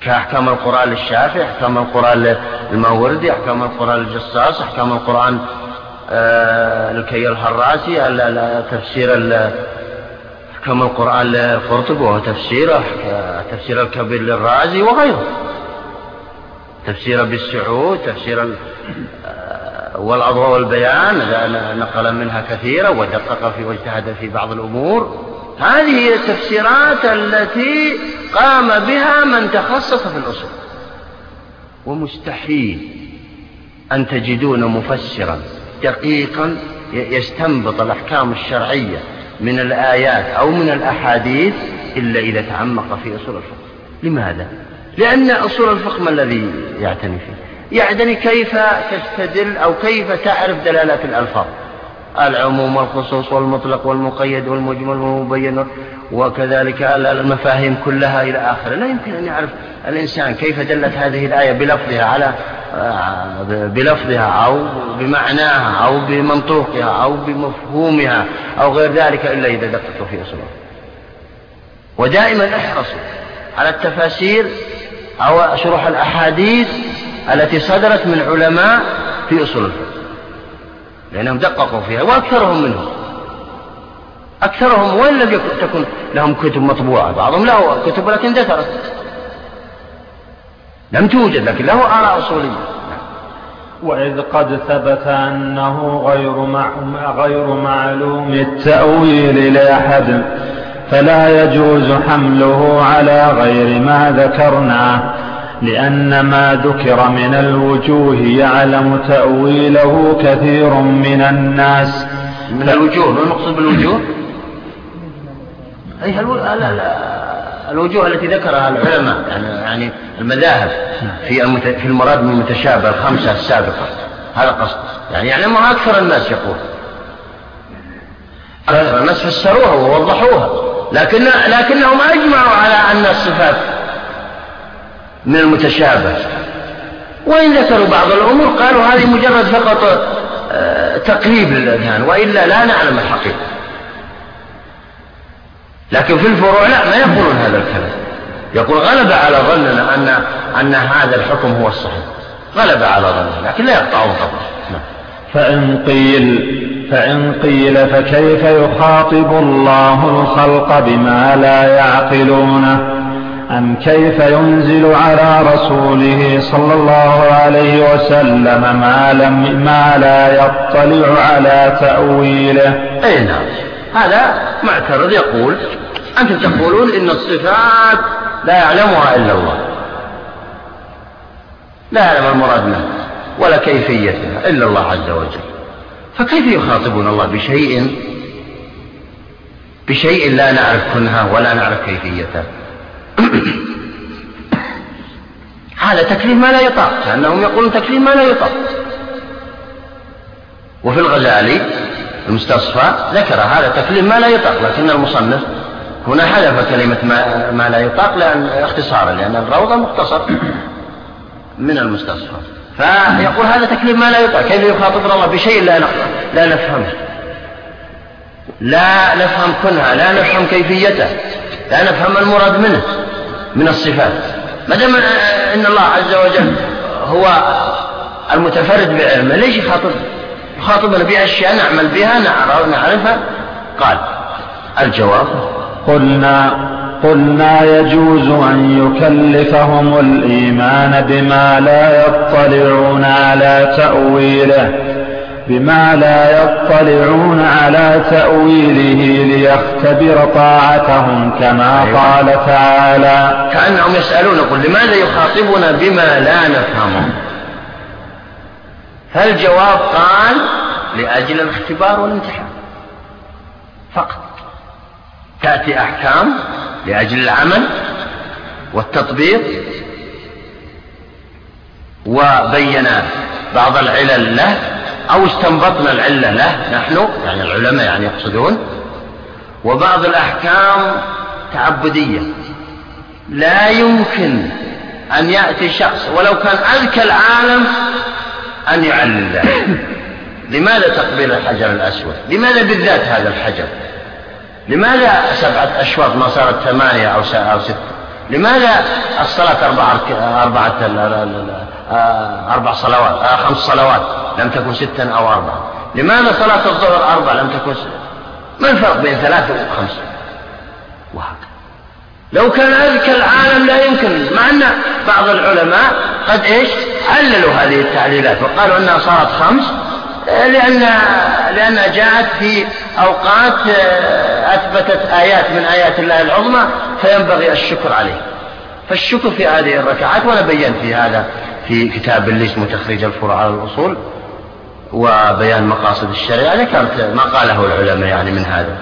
S1: كأحكام القرآن للشافعي أحكام القرآن للماوردي أحكام القرآن للجصاص أحكام القرآن آه للكي الحراسي تفسير أحكام القرآن للقرطبي وهو تفسيره تفسير الكبير للرازي وغيره. تفسير بالسعود تفسير آه، والأضواء والبيان نقل منها كثيرا ودقق في واجتهد في بعض الأمور. هذه هي التفسيرات التي قام بها من تخصص في الأصول. ومستحيل أن تجدون مفسرا دقيقا يستنبط الأحكام الشرعية من الآيات أو من الأحاديث إلا إذا تعمق في أصول الفقه. لماذا؟ لأن أصول الفقه ما الذي يعتني فيه؟ يعتني كيف تستدل أو كيف تعرف دلالات الألفاظ؟ العموم والخصوص والمطلق والمقيد والمجمل والمبين وكذلك المفاهيم كلها إلى آخره. لا يمكن أن يعرف الإنسان كيف دلت هذه الآية بلفظها على بلفظها أو بمعناها أو بمنطوقها أو بمفهومها أو غير ذلك إلا إذا دققوا في أصولها ودائما أحرصوا على التفاسير أو شروح الأحاديث التي صدرت من علماء في أصول الفقه لأنهم دققوا فيها وأكثرهم منهم. أكثرهم وإن لم تكن لهم كتب مطبوعة. بعضهم له كتب لكن دثرت لم توجد لكن له آراء أصولية.
S3: وإذ قد ثبت أنه غير, مع غير معلوم التأويل لأحد. فلا يجوز حمله على غير ما ذكرناه لأن ما ذكر من الوجوه يعلم تأويله كثير من الناس.
S1: من الوجوه ما المقصود بالوجوه؟ أي الوجوه التي ذكرها العلماء يعني يعني المذاهب في في المراد من المتشابه الخمسة السابقة. هذا قصد. يعني يعلمها أكثر الناس يقول. أكثر الناس فسروها ووضحوها. لكن لكنهم أجمعوا على أن الصفات من المتشابه. وإن ذكروا بعض الأمور قالوا هذه مجرد فقط آه، تقريب للأذهان وإلا لا نعلم الحقيقة. لكن في الفروع لا ما يقولون هذا الكلام. يقول غلب على ظننا أن أن هذا الحكم هو الصحيح. غلب على ظننا لكن لا يقطعون قبله.
S3: فإن قيل فإن قيل فكيف يخاطب الله الخلق بما لا يعقلونه؟ أم كيف ينزل على رسوله صلى الله عليه وسلم ما, لم ما لا يطلع على تأويله؟
S1: أي نعم. هذا معترض يقول أنتم تقولون إن الصفات لا يعلمها إلا الله. لا يعلم المراد منها. ولا كيفيتها إلا الله عز وجل. فكيف يخاطبون الله بشيء؟ بشيء لا نعرف كنها ولا نعرف كيفيته [coughs] هذا تكليف ما لا يطاق لأنهم يقولون تكليف ما لا يطاق. وفي الغزالي المستصفى ذكر هذا تكليف ما لا يطاق لكن المصنف هنا حذف كلمة ما, ما لا يطاق لأن اختصارا لأن الروضة مختصر [coughs] من المستصفى. فيقول هذا تكليف ما لا يطاق. كيف يخاطبنا الله؟ بشيء لا لا نفهمه لا نفهم كنها لا نفهم كيفيته. لا نفهم المراد منه من الصفات. ما دام إن الله عز وجل هو المتفرد بعلمه ليش يخاطب؟ يخاطبنا بأشياء نعمل بها نعرفها؟ قال الجواب
S3: قلنا قلنا يجوز أن يكلفهم الإيمان بما لا يطلعون على تأويله بما لا يطلعون على تأويله ليختبر طاعتهم كما أيوة. قال تعالى.
S1: كأنهم يسألون قل لماذا يخاطبنا بما لا نفهمه؟ فالجواب قال لأجل الاختبار والامتحان فقط. تأتي أحكام لأجل العمل والتطبيق وبين بعض العلل له أو استنبطنا العلة له نحن يعني العلماء يعني يقصدون وبعض الأحكام تعبدية. لا يمكن أن يأتي شخص ولو كان أذكى العالم أن يعلل ذلك [coughs] لماذا تقبيل الحجر الأسود؟ لماذا بالذات هذا الحجر؟ لماذا سبعة أشواط ما صارت ثمانية أو أو ستة لماذا الصلاة أربعة أربعة أربع صلوات آه، خمس صلوات لم تكن ستا أو أربعة. لماذا صلاة الظهر أربع لم تكن ستة ما الفرق بين ثلاثة وخمسة وهكذا. لو كان أذكى العالم لا يمكن مع أن بعض العلماء قد إيش؟ عللوا هذه التعليلات وقالوا أنها صارت خمس لأن لأنها جاءت في أوقات آه، أثبتت آيات من آيات الله العظمى فينبغي الشكر عليه. فالشكر في هذه الركعات وأنا بينت في هذا في كتاب اللي اسمه تخريج الفروع على الأصول وبيان مقاصد الشريعة. ذكرت ما قاله العلماء يعني من هذا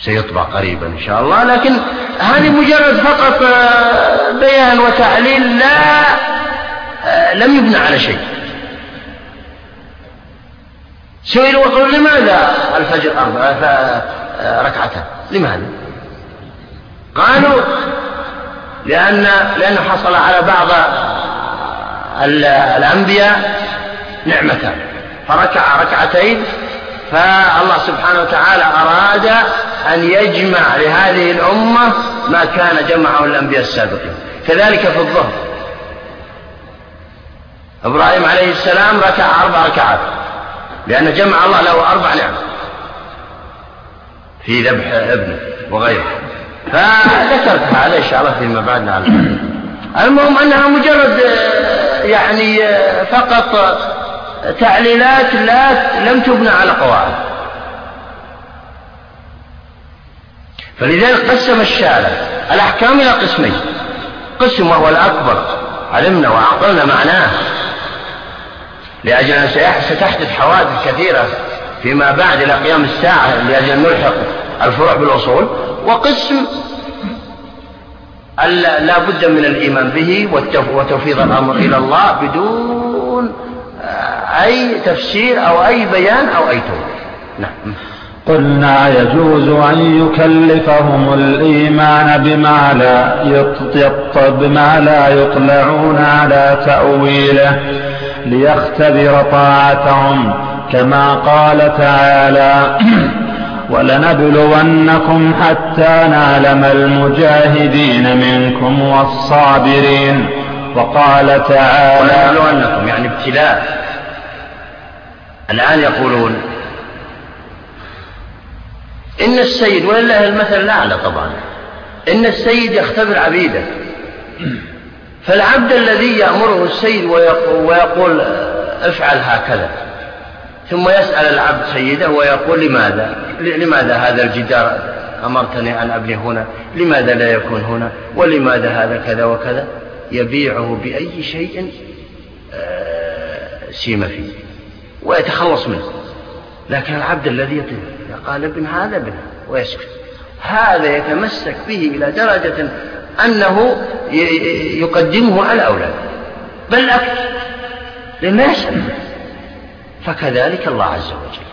S1: سيطبع قريبا إن شاء الله. لكن هذه مجرد فقط آه، بيان وتعليل لا آه، لم يبنى على شيء. سئلوا وقالوا لماذا الفجر أربع آه، ركعتان. لماذا؟ قالوا لأن لأنه حصل على بعض الأنبياء نعمتان. فركع ركعتين فالله سبحانه وتعالى أراد أن يجمع لهذه الأمة ما كان جمعه الأنبياء السابقين. كذلك في الظهر. إبراهيم عليه السلام ركع أربع ركعات. لأن جمع الله له أربع نعم. في ذبح ابنه وغيره. فذكرت هذا إن شاء الله فيما بعد لعل المهم أنها مجرد يعني فقط تعليلات لا لم تبنى على قواعد. فلذلك قسم الشارع الأحكام إلى قسمين. قسم وهو الأكبر علمنا وعقلنا معناه. لأجل أن ستحدث حوادث كثيرة فيما بعد إلى قيام الساعة لأجل أن نلحق الفروع بالأصول. وقسم لا بد من الإيمان به وتوفيض الأمر إلى الله بدون أي تفسير أو أي بيان أو أي توضيح. نعم.
S3: قلنا يجوز أن يكلفهم الإيمان بما لا بما لا يطلعون على تأويله. ليختبر طاعتهم كما قال تعالى [clears throat] ولنبلونكم حتى نعلم المجاهدين منكم والصابرين وقال تعالى
S1: ولنبلونكم يعني ابتلاء. الآن يقولون إن السيد ولله المثل الأعلى طبعا إن السيد يختبر عبيده. [clears throat] فالعبد الذي يأمره السيد ويقول افعل هكذا ثم يسأل العبد سيده ويقول لماذا؟ لماذا هذا الجدار؟ أمرتني أن أبني هنا لماذا لا يكون هنا؟ ولماذا هذا كذا وكذا؟ يبيعه بأي شيء آه، سيم فيه ويتخلص منه. لكن العبد الذي يطيع قال ابن هذا ابن ويسكت. هذا يتمسك به إلى درجة أنه يقدمه على أولاده. بل أكثر. لما يسأل فكذلك الله عز وجل.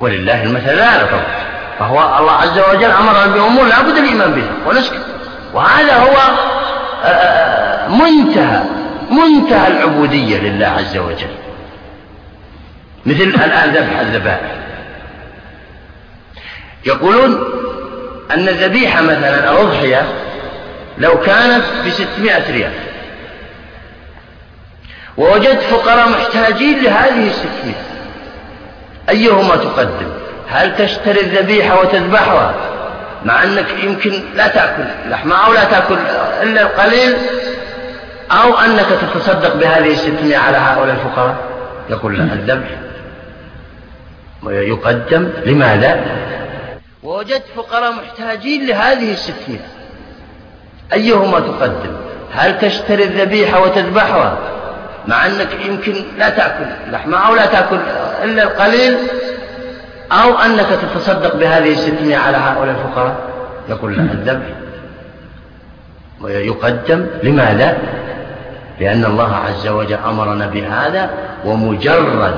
S1: ولله المثل الأعلى طبعا فهو الله عز وجل أمرنا بأمور لا بد الإيمان بها ونسكت. وهذا هو آه، آه، منتهى منتهى العبودية لله عز وجل. مثل الآن ذبح الذبائح. يقولون أن الذبيحة مثلا الأضحية لو كانت بستمائة ريال. ووجدت فقراء محتاجين لهذه الستمائة. أيهما تقدم؟ هل تشتري الذبيحة وتذبحها؟ مع أنك يمكن لا تأكل لحمها أو لا تأكل إلا القليل أو أنك تتصدق بهذه الستمائة على هؤلاء الفقراء؟ يقول لا الذبح. يقدم لماذا؟ ووجدت فقراء محتاجين لهذه الستمائة أيهما تقدم؟ هل تشتري الذبيحة وتذبحها؟ مع أنك يمكن لا تأكل لحمها أو لا تأكل إلا القليل أو أنك تتصدق بهذه الستمائة على هؤلاء الفقراء؟ يقول لا الذبح. يقدم لماذا؟ لأن الله عز وجل أمرنا بهذا ومجرد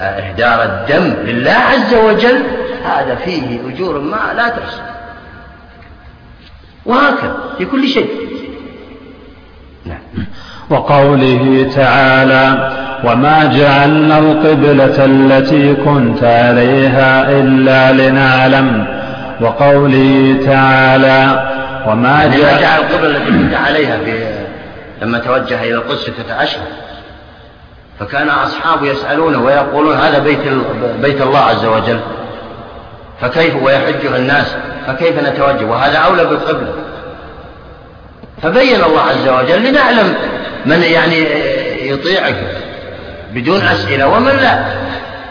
S1: إهدار الدم لله عز وجل هذا فيه أجور ما لا تحصى. وهكذا في كل شيء.
S3: نعم. وقوله تعالى وما جعلنا القبلة التي كنت عليها إلا لنعلم وقوله تعالى
S1: وما يعني جعل القبلة التي كنت عليها لما توجه إلى القدس ستة أشهر فكان أصحابه يسألونه ويقولون هذا بيت بيت الله عز وجل. فكيف ويحجها الناس؟ فكيف نتوجه؟ وهذا أولى بالقبلة. فبين الله عز وجل لنعلم من يعني يطيعك بدون أسئلة ومن لا.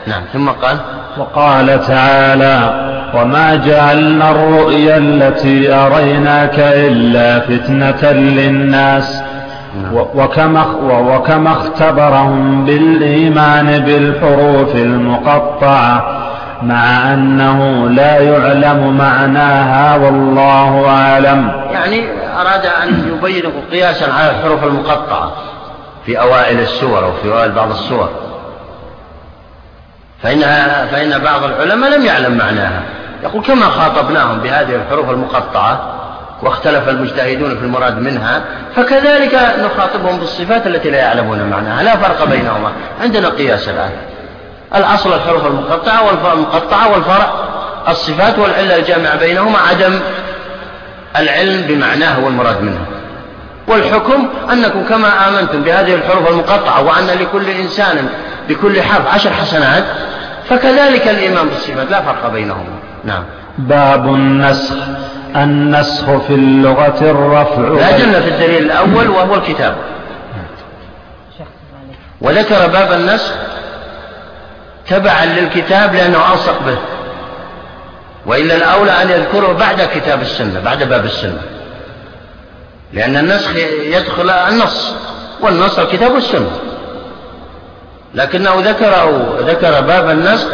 S1: نعم ثم قال
S3: وقال تعالى وما جعلنا الرؤيا التي أريناك إلا فتنة للناس. وكما وكما اختبرهم بالإيمان بالحروف المقطعة مع أنه لا يعلم معناها والله أعلم.
S1: يعني أراد أن يبين قياسا على الحروف المقطعة في أوائل السور أو في أوائل بعض السور. فإنها فإن بعض العلماء لم يعلم معناها. يقول كما خاطبناهم بهذه الحروف المقطعة واختلف المجتهدون في المراد منها فكذلك نخاطبهم بالصفات التي لا يعلمون معناها لا فرق بينهما. عندنا قياس الآن. الأصل الحروف المقطعة والمقطعة والفرع. الصفات والعلة الجامعة بينهما عدم العلم بمعناه والمراد منه. والحكم أنكم كما آمنتم بهذه الحروف المقطعة وأن لكل إنسان بكل حرف عشر حسنات فكذلك الإيمان بالصفات لا فرق بينهما. نعم.
S3: باب النسخ. النسخ في اللغة الرفع.
S1: لا جنة في الدليل الأول وهو الكتاب. وذكر باب النسخ تبعا للكتاب لأنه ألصق به. وإلا الأولى أن يذكره بعد كتاب السنة بعد باب السنة. لأن النسخ يدخل النص والنص الكتاب والسنة. لكنه ذكره ذكر باب النسخ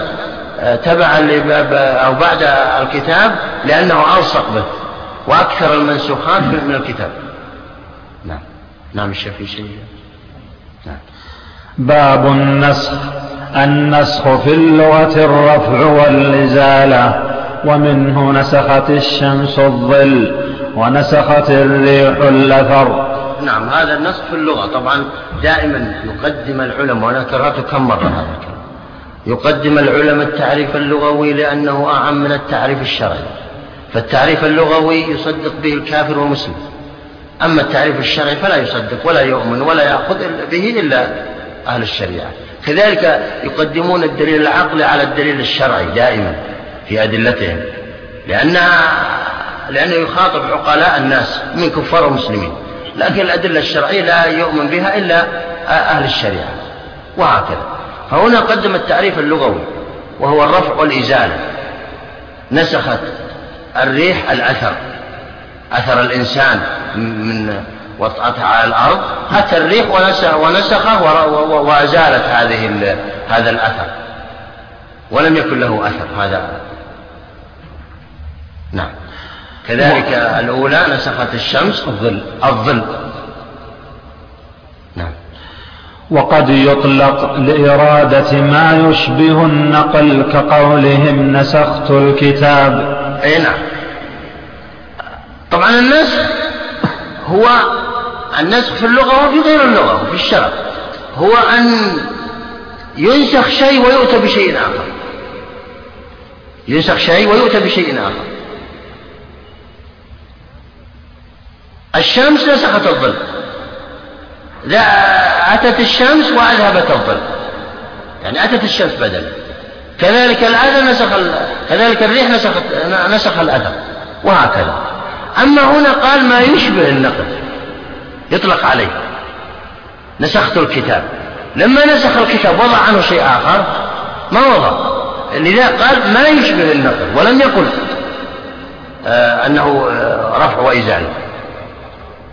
S1: تبعا لباب أو بعد الكتاب لأنه ألصق به وأكثر المنسوخات من الكتاب. نعم. نعم الشيخ في شيء؟
S3: نعم. باب النسخ. النسخ في اللغة الرفع والإزالة ومنه نسخت الشمس الظل ونسخت الريح الأثر.
S1: نعم هذا النسخ في اللغة. طبعا دائما يقدم العلماء وأنا كررته كم مرة هذا؟ الكلام يقدم العلماء التعريف اللغوي لأنه أعم من التعريف الشرعي. فالتعريف اللغوي يصدق به الكافر والمسلم. أما التعريف الشرعي فلا يصدق ولا يؤمن ولا يأخذ به إلا أهل الشريعة. كذلك يقدمون الدليل العقلي على الدليل الشرعي دائما في أدلتهم. لأن لأنه يخاطب عقلاء الناس من كفار ومسلمين لكن الأدلة الشرعية لا يؤمن بها إلا أهل الشريعة. وهكذا. فهنا قدم التعريف اللغوي وهو الرفع والإزالة. نسخت الريح الأثر أثر الإنسان من وطأتها على الأرض أتى الريح ونسخه وأزالت هذه هذا الأثر. ولم يكن له أثر هذا. نعم. كذلك الأولى نسخت الشمس الظل الظل.
S3: نعم وقد يطلق لإرادة ما يشبه النقل كقولهم نسخت الكتاب.
S1: أي نعم. طبعا النسخ هو النسخ في اللغة وفي غير اللغة وفي الشرع. هو أن ينسخ شيء ويؤتى بشيء آخر. ينسخ شيء ويؤتى بشيء آخر. الشمس نسخت الظل. أتت الشمس وأذهبت الظل. يعني أتت الشمس بدلا. كذلك الأذى نسخ كذلك الريح نسخت نسخ الأثر وهكذا. أما هنا قال ما يشبه النقل. يطلق عليه. نسخت الكتاب. لما نسخ الكتاب وضع عنه شيء آخر ما وضع. لذا قال ما يشبه النقل. ولم يقل آه أنه آه رفع وإزالة.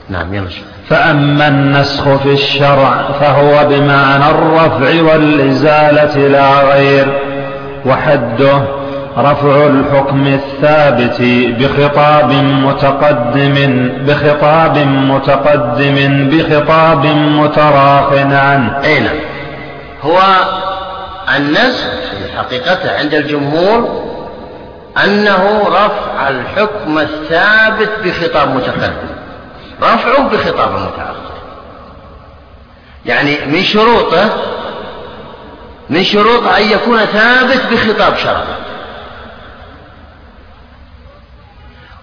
S1: نعم يلا
S3: فأما النسخ في الشرع فهو بمعنى الرفع والإزالة لا غير وحده رفع الحكم الثابت بخطاب متقدم بخطاب متقدم بخطاب متراخ عنه
S1: أي نعم. هو النسخ في حقيقته عند الجمهور أنه رفع الحكم الثابت بخطاب متقدم. رفعه بخطاب متأخر. يعني من شروطه من شروطه أن يكون ثابت بخطاب شرعي.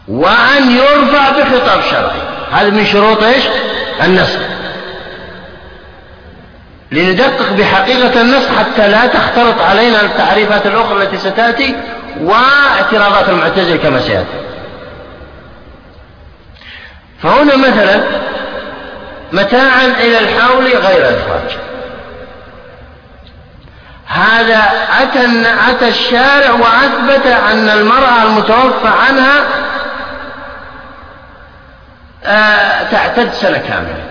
S1: وأن يرفع بخطاب شرعي. هذا من شروط إيش؟ النسخ. لندقق بحقيقة النسخ حتى لا تختلط علينا التعريفات الأخرى التي ستأتي واعتراضات المعتزلة كما سيأتي. فهنا مثلا متاعا إلى الحول غير إخراج هذا أتى أتى الشارع وأثبت أن المرأة المتوفى عنها آه تعتد سنة كاملة.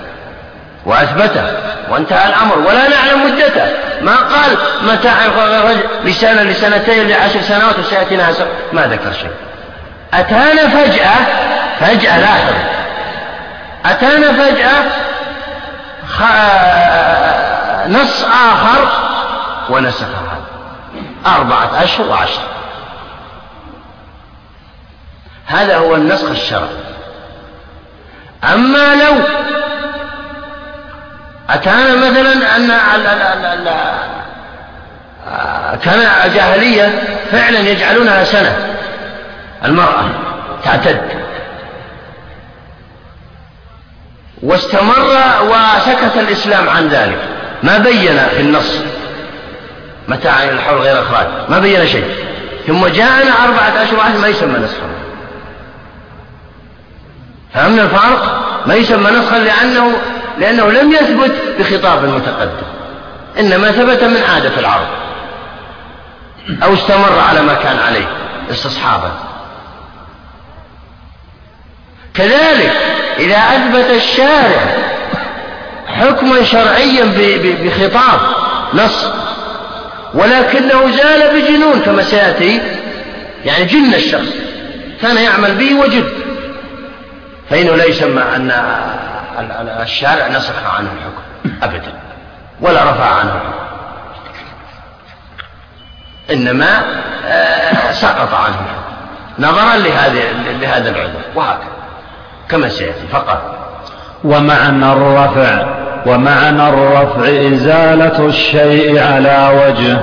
S1: وأثبته وانتهى الأمر ولا نعلم مدته. ما قال متاع لسنة لسنتين لعشر سنوات وسيأتي ناس ما ذكر شيء. أتانا فجأة فجأة لاحظ أتانا فجأة نص آخر ونسخ هذا. أربعة أشهر وعشر. هذا هو النسخ الشرعي. أما لو أتانا مثلا أن كان جاهلية فعلا يجعلونها سنة. المرأة تعتد. واستمر وسكت الإسلام عن ذلك. ما بين في النص متى عن الحول غير إخراج. ما بين شيء. ثم جاءنا أربعة أشهر ما يسمى نسخا. فهمنا الفرق؟ ما يسمى نسخا لأنه لأنه لم يثبت بخطاب متقدم. إنما ثبت من عادة العرب. أو استمر على ما كان عليه استصحابا. كذلك إذا أثبت الشارع حكما شرعيا بخطاب نص ولكنه زال بجنون كما سيأتي يعني جن الشخص كان يعمل به وجد فإنه لا يسمى أن الشارع نسخ عنه الحكم أبدا ولا رفع عنه الحكم. إنما آه، سقط عنه نظرا لهذا العذر وهكذا. كما سيأتي فقط.
S3: ومعنى الرفع ومعنى الرفع إزالة الشيء على وجه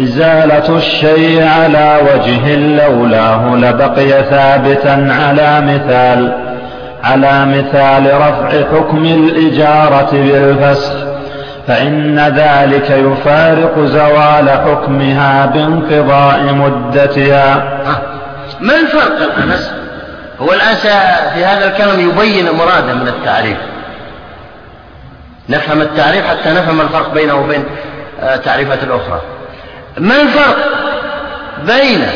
S3: إزالة الشيء على وجه لولاه لبقي ثابتا على مثال على مثال رفع حكم الإجارة بالفسخ فإن ذلك يفارق زوال حكمها بانقضاء مدتها.
S1: ما الفرق الآن هو الآن في هذا الكلام يبين مراده من التعريف. نفهم التعريف حتى نفهم الفرق بينه وبين التعريفات الأخرى. ما الفرق بين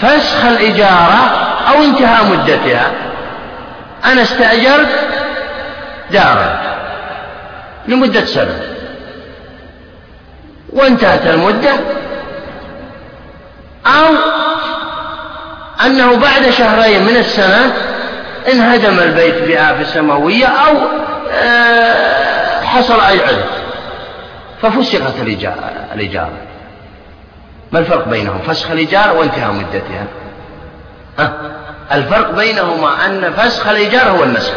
S1: فسخ الإجارة أو انتهاء مدتها؟ أنا استأجرت دارا لمدة سنة. وانتهت المدة أو أنه بعد شهرين من السنة انهدم البيت بآفة سماوية أو آه، حصل أي عذر. ففسخت الإجارة. ما الفرق بينهم؟ فسخ الإجارة وانتهاء مدتها. ها؟ الفرق بينهما أن فسخ الإيجار هو النسخ.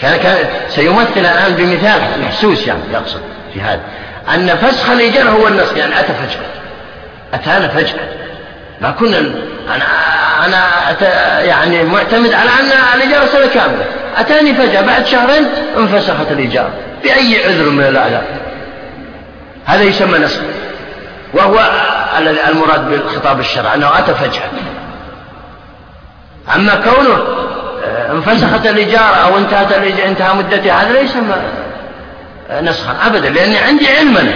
S1: كان كان سيمثل الآن بمثال محسوس يعني يقصد في هذا. أن فسخ الإيجار هو النسخ يعني أتى فجأة. أتانا فجأة. ما كنا أنا أنا يعني معتمد على أن الإيجار سنة كاملة. أتاني فجأة بعد شهرين انفسخت الإيجار بأي عذر من الأعذار؟ هذا يسمى نسخ وهو المراد بالخطاب الشرعي أنه أتى فجأة. أما كونه آه، انفسخت الإجارة أو انتهت انتهى مدتها هذا ليس نسخا أبدا لأني عندي علما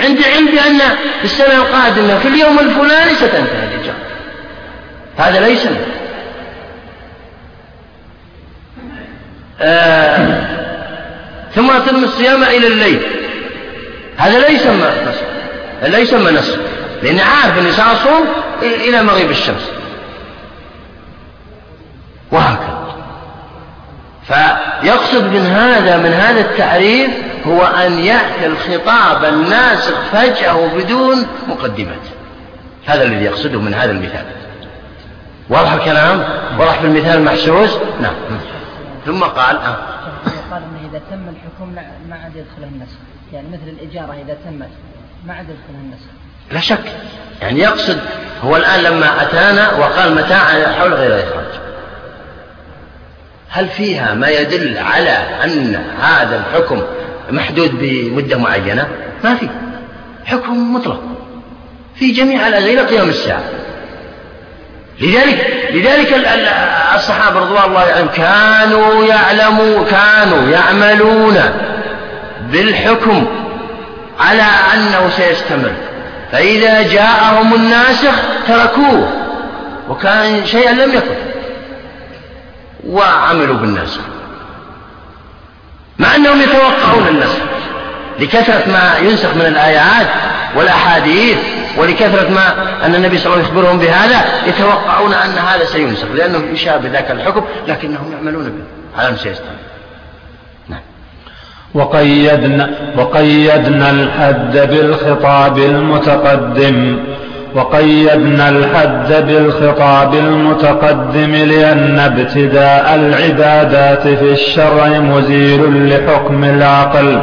S1: عندي علم بأن في السنة القادمة في اليوم الفلاني ستنتهي الإجارة هذا ليس آه ثم أتم الصيام إلى الليل. هذا لا يسمى نسخ لا يسمى نسخ لأني عارف أني سأصوم إلى مغيب الشمس. وهكذا. فيقصد من هذا من هذا التعريف هو أن يأتي الخطاب الناسخ فجأة وبدون مقدمات هذا الذي يقصده من هذا المثال. واضح الكلام؟ واضح في المثال المحسوس نعم. ثم قال
S4: آه. قال انه إذا تم الحكم ما عاد يدخله النسخ. يعني مثل الإجارة إذا تمت ما عاد يدخلها النسخ.
S1: لا شك. يعني يقصد هو الآن لما أتانا وقال متاع حول غير إخراج. هل فيها ما يدل على أن هذا الحكم محدود بمدة معينة؟ ما في. حكم مطلق. في جميع الأزل إلى قيام الساعة. لذلك لذلك الصحابة رضوان الله عليهم كانوا يعلموا كانوا يعملون بالحكم على أنه سيستمر. فإذا جاءهم الناسخ تركوه. وكان شيئا لم يكن. وعملوا بالنسخ مع أنهم يتوقعون النسخ لكثرة ما ينسخ من الآيات والأحاديث ولكثرة ما أن النبي صلى الله عليه وسلم يخبرهم بهذا يتوقعون أن هذا سينسخ لأنه يشابه ذاك الحكم لكنهم يعملون به. على سيستمر
S3: نعم. وقيدنا وقيدنا الحد بالخطاب المتقدم. وقيدنا الحد بالخطاب المتقدم لأن ابتداء العبادات في الشرع مزيل لحكم العقل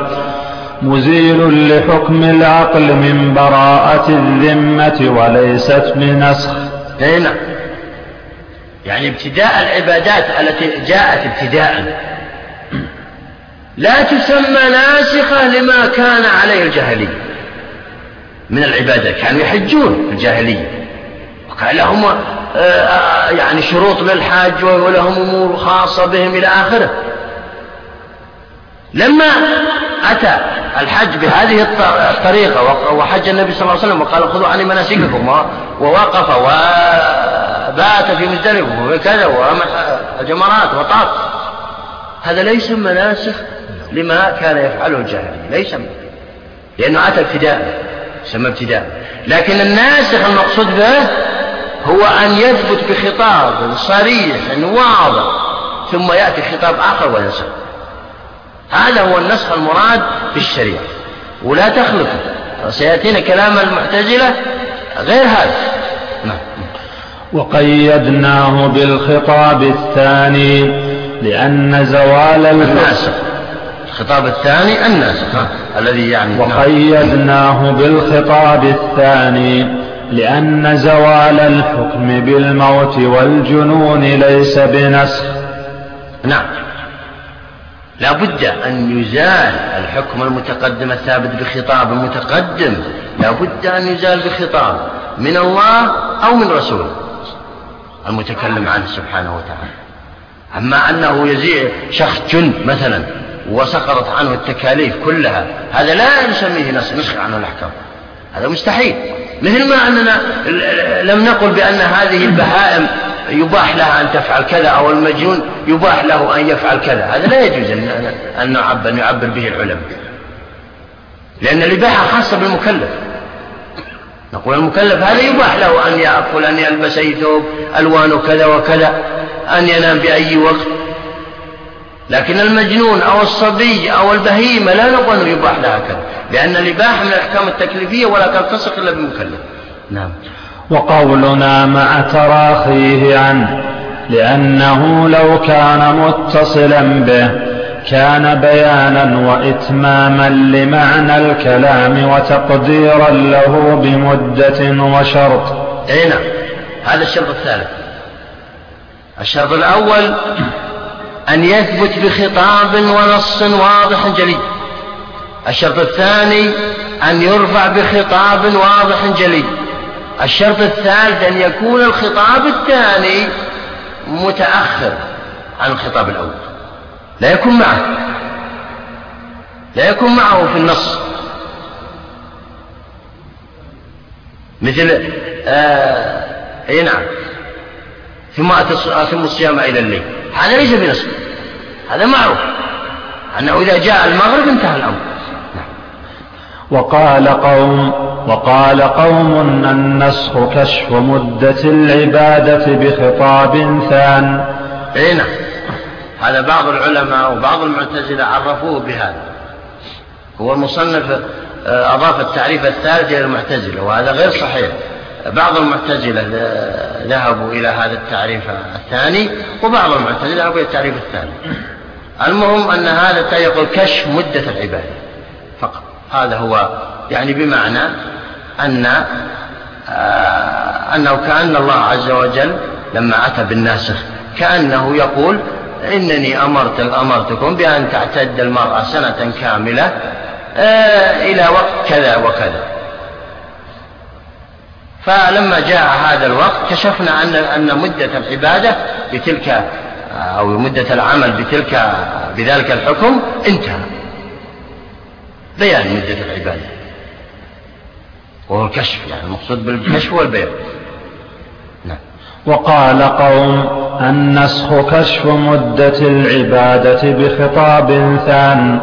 S3: مزيل لحكم العقل من براءة الذمة وليست بنسخ.
S1: أي نعم. يعني ابتداء العبادات التي جاءت ابتداء لا تسمى ناسخة لما كان عليه الجاهلية. من العبادات كانوا يحجون في الجاهلية. وكان لهم آه، آه، يعني شروط للحج ولهم أمور خاصة بهم إلى آخره. لما أتى الحج بهذه الطريقة وحج النبي صلى الله عليه وسلم وقال خذوا عني مناسككم ووقف وبات في مزدلفة وكذا ورمى الجمرات وطاف. هذا ليس مناسخ لما كان يفعله الجاهلية ليس لأنه أتى ابتداء. يسمى ابتداء. لكن الناسخ المقصود به هو أن يثبت بخطاب صريح واضح ثم يأتي خطاب آخر وينسخ. هذا هو النسخ المراد في الشريعة ولا تخلطه سيأتينا كلام المعتزلة غير هذا. نعم.
S3: وقيدناه بالخطاب الثاني لأن زوال
S1: الناسخ. الخطاب الثاني الناسخ الذي يعني
S3: وقيدناه بالخطاب الثاني لأن زوال الحكم بالموت والجنون ليس بنسخ.
S1: نعم. لا بد أن يزال الحكم المتقدم الثابت بخطاب متقدم. لا بد أن يزال بخطاب من الله أو من رسوله المتكلم عنه سبحانه وتعالى. أما أنه يزيع شخص مثلا وسقطت عنه التكاليف كلها. هذا لا نسميه نسخ عنه الأحكام. هذا مستحيل. مثل ما أننا لم نقل بأن هذه البهائم يباح لها أن تفعل كذا أو المجنون يباح له أن يفعل كذا. هذا لا يجوز أن نعبر, أن يعبر به العلماء. لأن الإباحة خاصة بالمكلف. نقول المكلف هذا يباح له أن يأكل أن يلبس أي ثوب ألوانه كذا وكذا أن ينام بأي وقت. لكن المجنون أو الصبي أو البهيمة لا نقول أنه يباح لها كذا لأن الإباحة من الأحكام التكليفية ولا تلتصق إلا بمكلف. نعم.
S3: وقولنا مع تراخيه عنه لأنه لو كان متصلا به كان بيانا وإتماما لمعنى الكلام وتقديرا له بمدة وشرط.
S1: أي نعم. هذا الشرط الثالث. الشرط الأول أن يثبت بخطاب ونص واضح جلي. الشرط الثاني أن يرفع بخطاب واضح جلي. الشرط الثالث أن يكون الخطاب الثاني متأخر عن الخطاب الأول. لا يكون معه. لا يكون معه في النص. مثل آه أي نعم. ثم ثم الصيام إلى الليل. هذا ليس بنص هذا معروف أنه إذا جاء المغرب انتهى الأمر.
S3: وقال قوم وقال قوم النسخ كشف مدة العبادة بخطاب ثان.
S1: إي نعم. هذا بعض العلماء وبعض المعتزلة عرفوه بهذا. هو المصنف آه، أضاف التعريف الثالث إلى المعتزلة وهذا غير صحيح. بعض المعتزلة ذهبوا إلى هذا التعريف الثاني وبعض المعتزلة ذهبوا إلى التعريف الثاني. المهم أن هذا يقول كشف مدة العبادة فقط. هذا هو يعني بمعنى أن آه، أنه كأن الله عز وجل لما أتى بالناسخ كأنه يقول إنني أمرت أمرتكم بأن تعتد المرأة سنة كاملة آه، إلى وقت كذا وكذا. فلما جاء هذا الوقت كشفنا أن أن مدة العبادة بتلك أو مدة العمل بتلك بذلك الحكم انتهى. بيان مدة العبادة. وهو الكشف يعني المقصود بالكشف والبيان.
S3: نعم. وقال قوم النسخ كشف مدة العبادة بخطاب ثان.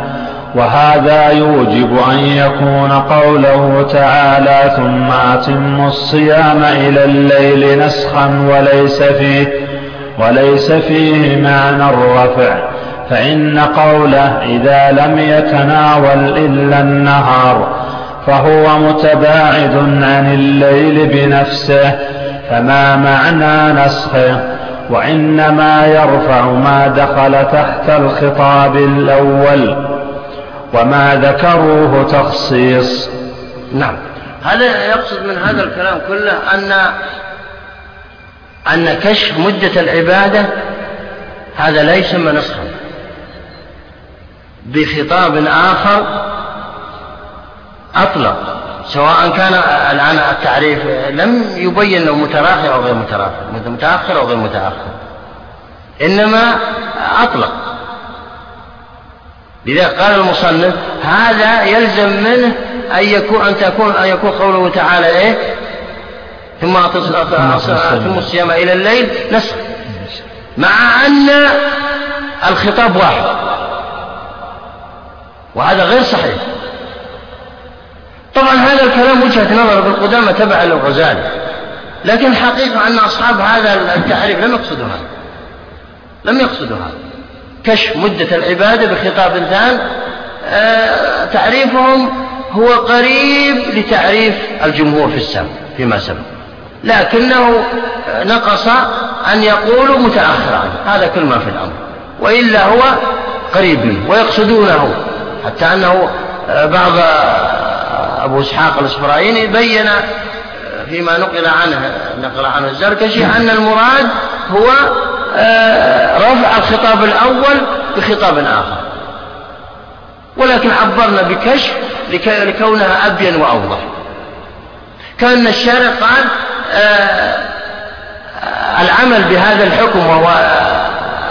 S3: وهذا يوجب أن يكون قوله تعالى ثم أتموا الصيام إلى الليل نسخا وليس فيه وليس فيه معنى الرفع. فإن قوله إذا لم يتناول إلا النهار فهو متباعد عن الليل بنفسه فما معنى نسخه؟ وإنما يرفع ما دخل تحت الخطاب الأول. وما ذكروه تخصيص.
S1: نعم. هذا يقصد من هذا الكلام كله أن أن كشف مدة العبادة هذا لا يسمى بخطاب آخر أطلق سواء كان الآن التعريف لم يبين أنه متراخي أو غير متراخي متأخر أو غير متأخر إنما أطلق. لذلك قال المصنف هذا يلزم منه أن يكون أن تكون أن يكون قوله تعالى إيه؟ ثم ثم الصيام. إلى الليل نسخ مع أن الخطاب واحد. وهذا غير صحيح. طبعا هذا الكلام وجهة نظر ابن قدامة تبع للغزالي لكن الحقيقة أن أصحاب هذا التعريف لم يقصدوا هذا. لم يقصدوا هذا. كشف مدة العبادة بخطاب ثان آه تعريفهم هو قريب لتعريف الجمهور في السبب فيما سبق. لكنه نقص أن يقولوا متأخر عنه هذا كل ما في الأمر. وإلا هو قريب منه ويقصدونه. حتى أنه آه، بعض آه، أبو إسحاق الإسفرايني بين آه، فيما نقل عنه نقل عنه الزركشي أن المراد هو رفع الخطاب الأول بخطاب آخر. ولكن عبرنا بكشف لكونها أبين وأوضح. كأن الشارع قال العمل بهذا الحكم وهو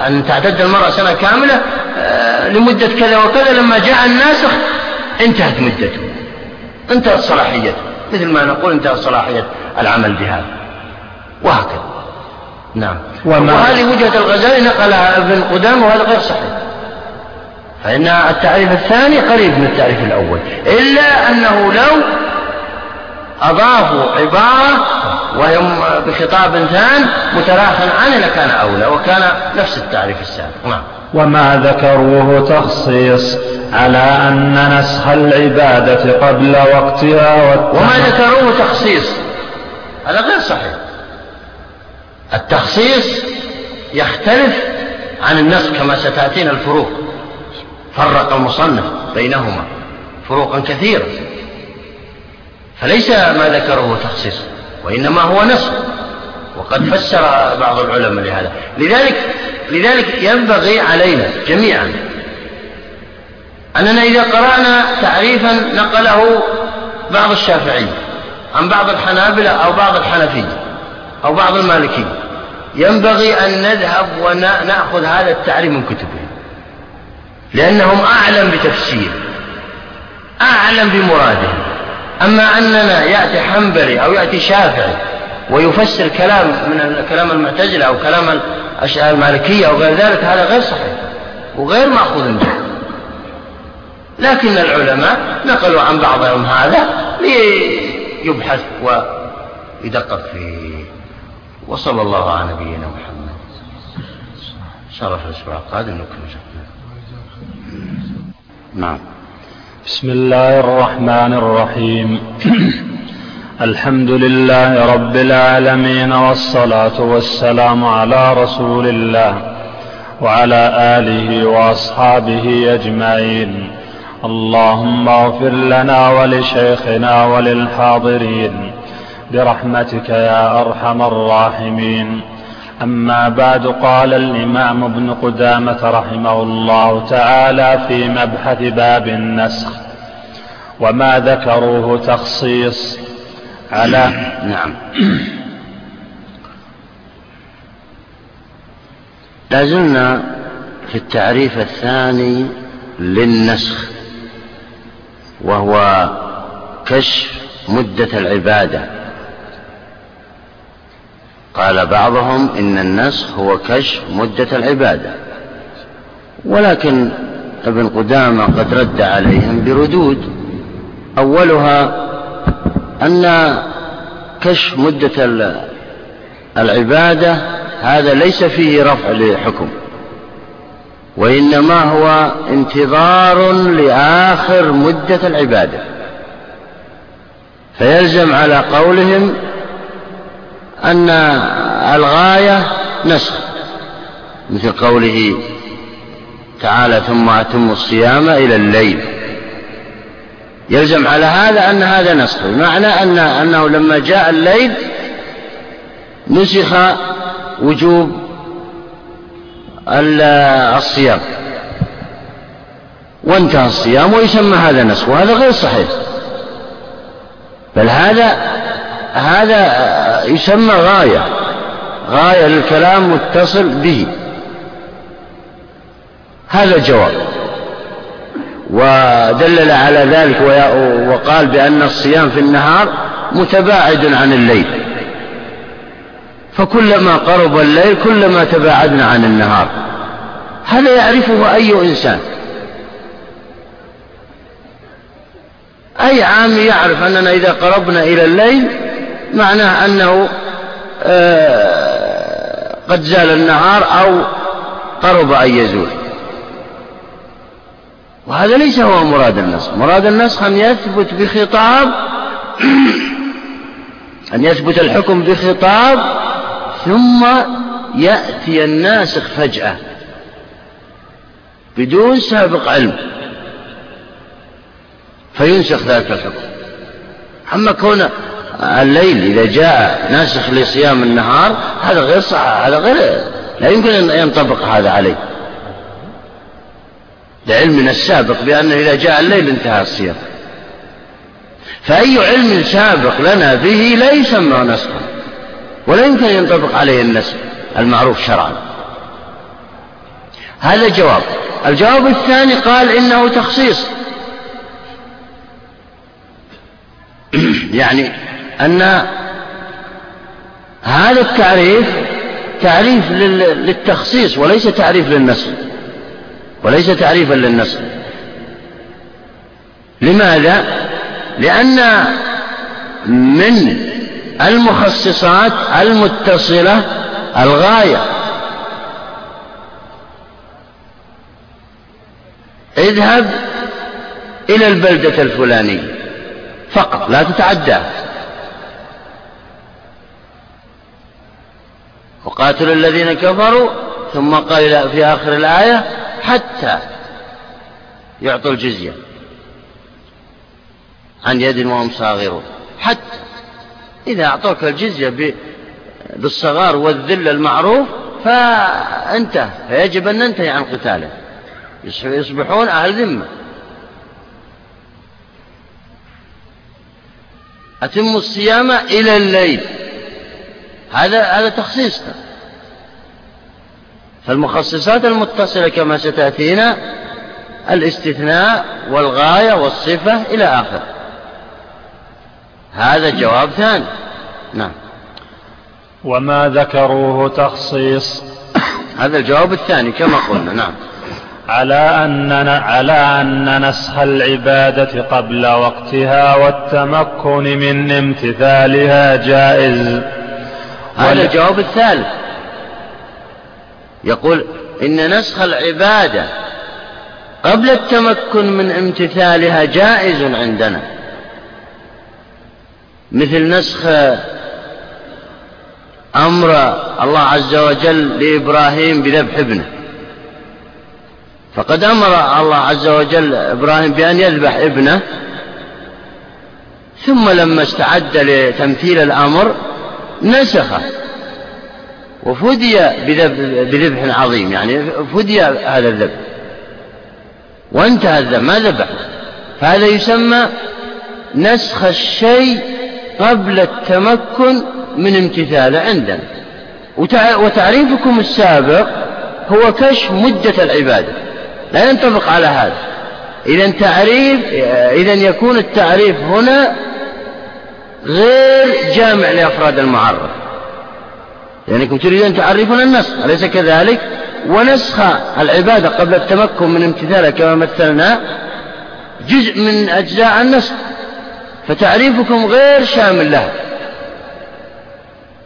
S1: أن تعتد المرأة سنة كاملة لمدة كذا وكذا لما جاء الناسخ انتهت مدته. انتهت صلاحيته. مثل ما نقول انتهت صلاحية العمل بهذا. وهكذا. نعم. وما وهذه وجهة الغزالي نقلها ابن قدامة وهذا غير صحيح. فإن التعريف الثاني قريب من التعريف الأول. إلا أنه لو أضافوا عبارة وهي بخطاب ثان متراخ عنه لكان أولى وكان نفس التعريف السابق. نعم.
S3: وما ذكروه تخصيص على أن نسخ العبادة قبل وقتها
S1: وما ذكروه تخصيص. هذا غير صحيح. التخصيص يختلف عن النسخ كما ستأتينا الفروق. فرق المصنف بينهما فروقا كثيرة. فليس ما ذكره تخصيص وإنما هو نسخ وقد فسر بعض العلماء لهذا. لذلك لذلك ينبغي علينا جميعا أننا إذا قرأنا تعريفا نقله بعض الشافعية عن بعض الحنابلة أو بعض الحنفية. أو بعض المالكية ينبغي أن نذهب ونأخذ هذا التعريف من كتبهم لأنهم أعلم بتفسير أعلم بمرادهم أما أننا يأتي حنبلي أو يأتي شافعي ويفسر كلام من كلام المعتزلة أو كلام المالكية أو غير ذلك هذا غير صحيح وغير مأخوذ منه. لكن العلماء نقلوا عن بعضهم هذا ليبحث ويدقق فيه. وصلى الله على نبينا محمد. شرف الأسبوع القادم نكمل نعم.
S3: بسم الله الرحمن الرحيم. [clears throat] الحمد لله رب العالمين والصلاة والسلام على رسول الله وعلى آله وأصحابه أجمعين. اللهم اغفر لنا ولشيخنا وللحاضرين. برحمتك يا أرحم الراحمين. أما بعد قال الإمام ابن قدامة رحمه الله تعالى في مبحث باب النسخ وما ذكروه تخصيص على
S1: نعم. لازلنا في التعريف الثاني للنسخ وهو كشف مدة العبادة. قال بعضهم إن النسخ هو كشف مدة العبادة ولكن ابن قدامة قد رد عليهم بردود. أولها أن كشف مدة العبادة هذا ليس فيه رفع لحكم وإنما هو انتظار لآخر مدة العبادة. فيلزم على قولهم أن الغاية نسخ. مثل قوله تعالى ثم أتم الصيام إلى الليل. يلزم على هذا أن هذا نسخ. بمعنى أن أنه لما جاء الليل نسخ وجوب الصيام. وانتهى الصيام ويسمى هذا نسخ وهذا غير صحيح. بل هذا هذا يسمى غاية. غاية للكلام متصل به. هذا الجواب. ودلل على ذلك وقال بأن الصيام في النهار متباعد عن الليل. فكلما قرب الليل كلما تباعدنا عن النهار. هذا يعرفه أي إنسان. أي عام يعرف أننا إذا قربنا إلى الليل معناه أنه آه، قد زال النهار أو قرب أن يزول. وهذا ليس هو مراد النسخ. مراد النسخ أن يثبت بخطاب [clears throat] أن يثبت الحكم بخطاب ثم يأتي الناسخ فجأة بدون سابق علم. فينسخ ذلك الحكم. أما كون الليل إذا جاء ناسخ لصيام النهار هذا غير صح هذا غير لا يمكن أن ينطبق هذا عليه. لعلمنا السابق بأنه إذا جاء الليل انتهى الصيام. فأي علم سابق لنا به لا يسمى نسخا ولا يمكن أن ينطبق عليه النسخ المعروف شرعا. هذا جواب الجواب الثاني قال إنه تخصيص. [clears throat] يعني أن هذا التعريف تعريف للتخصيص وليس تعريف للنسخ وليس تعريفا للنسخ لماذا؟ لأن من المخصصات المتصلة الغاية. اذهب إلى البلدة الفلانية فقط لا تتعدى. وقاتلوا الذين كفروا ثم قال في آخر الآية حتى يعطوا الجزية عن يد وهم صاغرون. حتى إذا أعطوك الجزية بالصغار والذل المعروف فانتهى. فيجب أن ننتهي عن قتاله. يصبحون أهل ذمة. أتم الصيام إلى الليل. هذا هذا تخصيص. فالمخصصات المتصلة كما ستأتينا الاستثناء والغاية والصفة إلى آخر. هذا جواب ثاني. نعم.
S3: وما ذكروه تخصيص. [coughs]
S1: هذا الجواب الثاني كما قلنا. نعم.
S3: على أن على أن نسخ العبادة قبل وقتها والتمكن من امتثالها جائز.
S1: هذا الجواب الثالث. يقول إن نسخ العبادة قبل التمكن من امتثالها جائز عندنا. مثل نسخ أمر الله عز وجل لإبراهيم بذبح ابنه. فقد أمر الله عز وجل إبراهيم بأن يذبح ابنه ثم لما استعد لتمثيل الأمر نسخة. وفدي بذبح عظيم يعني فدي هذا الذبح وانتهى الذبح ما ذبح. فهذا يسمى نسخ الشيء قبل التمكن من امتثاله عندنا. وتعريفكم السابق هو كشف مدة العبادة. لا ينطبق على هذا. إذا تعريف إذا يكون التعريف هنا غير جامع لأفراد المعرف. لأنكم تريدون تعرفون النسخ أليس كذلك؟ ونسخ العبادة قبل التمكن من امتثالها كما مثلنا جزء من أجزاء النسخ فتعريفكم غير شامل لها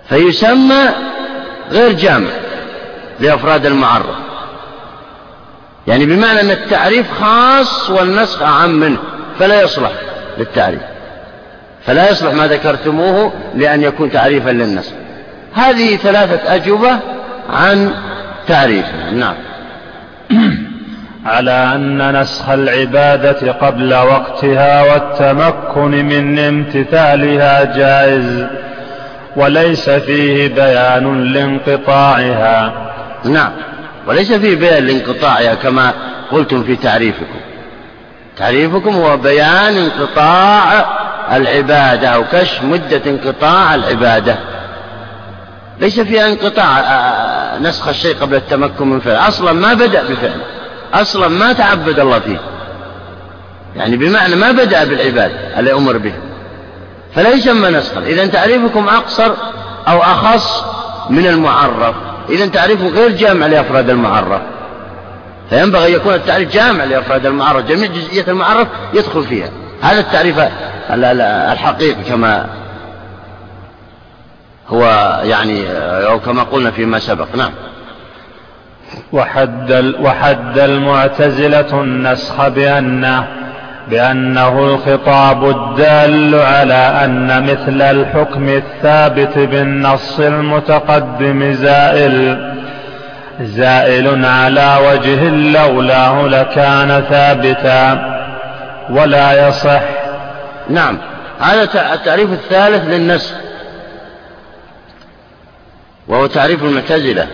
S1: فيسمى غير جامع لأفراد المعرف. يعني بمعنى أن التعريف خاص والنسخ أعم منه فلا يصلح للتعريف. فلا يصلح ما ذكرتموه لأن يكون تعريفا للنسخ هذه ثلاثة أجوبة عن تعريف نعم. [clears throat]
S3: على أن نسخ العبادة قبل وقتها والتمكن من امتثالها جائز وليس فيه بيان لانقطاعها.
S1: نعم. وليس فيه بيان لانقطاعها كما قلتم في تعريفكم. تعريفكم هو بيان انقطاع العبادة أو كشف مدة انقطاع العبادة. ليس فيها انقطاع آه، آه، نسخ الشيء قبل التمكن من فعله أصلا ما بدأ بفعله أصلا ما تعبد الله فيه. يعني بمعنى ما بدأ بالعبادة الذي أمر به. فلا يسمى نسخا. إذا تعريفكم أقصر أو أخص من المعرف. إذا تعريفه غير جامع لأفراد المعرف. فينبغي أن يكون التعريف جامع لأفراد المعرف. جميع جزئية المعرف يدخل فيها. هذا التعريف الحقيقي كما هو يعني أو كما قلنا فيما سبق. نعم.
S3: وحد, وحد المعتزلة النسخ بأنه بأنه الخطاب الدال على أن مثل الحكم الثابت بالنص المتقدم زائل زائل على وجه لولاه لكان ثابتا. ولا يصح.
S1: نعم. هذا التعريف الثالث للنسخ. وهو تعريف المعتزلة.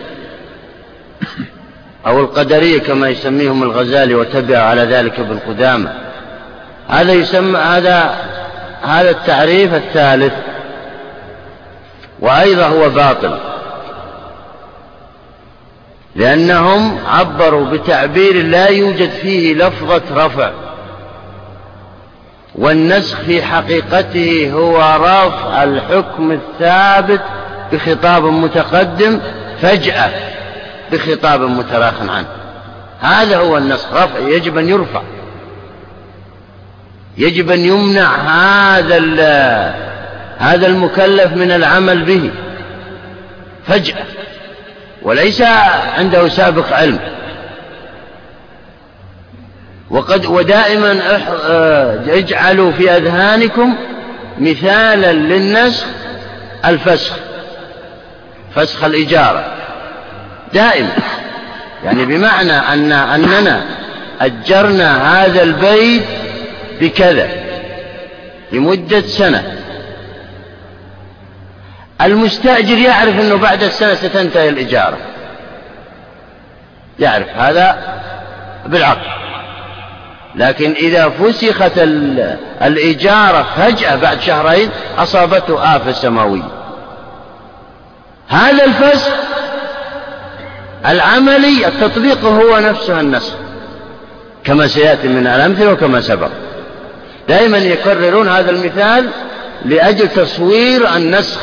S1: أو القدرية كما يسميهم الغزالي وتبع على ذلك ابن قدامة. هذا يسمى هذا هذا التعريف الثالث. وأيضا هو باطل. لأنهم عبروا بتعبير لا يوجد فيه لفظة رفع. والنسخ في حقيقته هو رفع الحكم الثابت بخطاب متقدم فجأة بخطاب متراخ عنه. هذا هو النسخ رفع يجب أن يرفع. يجب أن يمنع هذا هذا المكلف من العمل به. فجأة. وليس عنده سابق علم. وقد ودائما آه، اجعلوا في أذهانكم مثالا للنسخ الفسخ فسخ الإجارة. دائما. يعني بمعنى أن أننا أجرنا هذا البيت بكذا لمدة سنة. المستأجر يعرف أنه بعد السنة ستنتهي الإجارة. يعرف هذا بالعقل. لكن إذا فسخت الإجارة فجأة بعد شهرين أصابته آفة سماوية. هذا الفسخ العملي التطبيق هو نفسه النسخ كما سيأتي من الأمثلة وكما سبق. دائما يكررون هذا المثال لأجل تصوير النسخ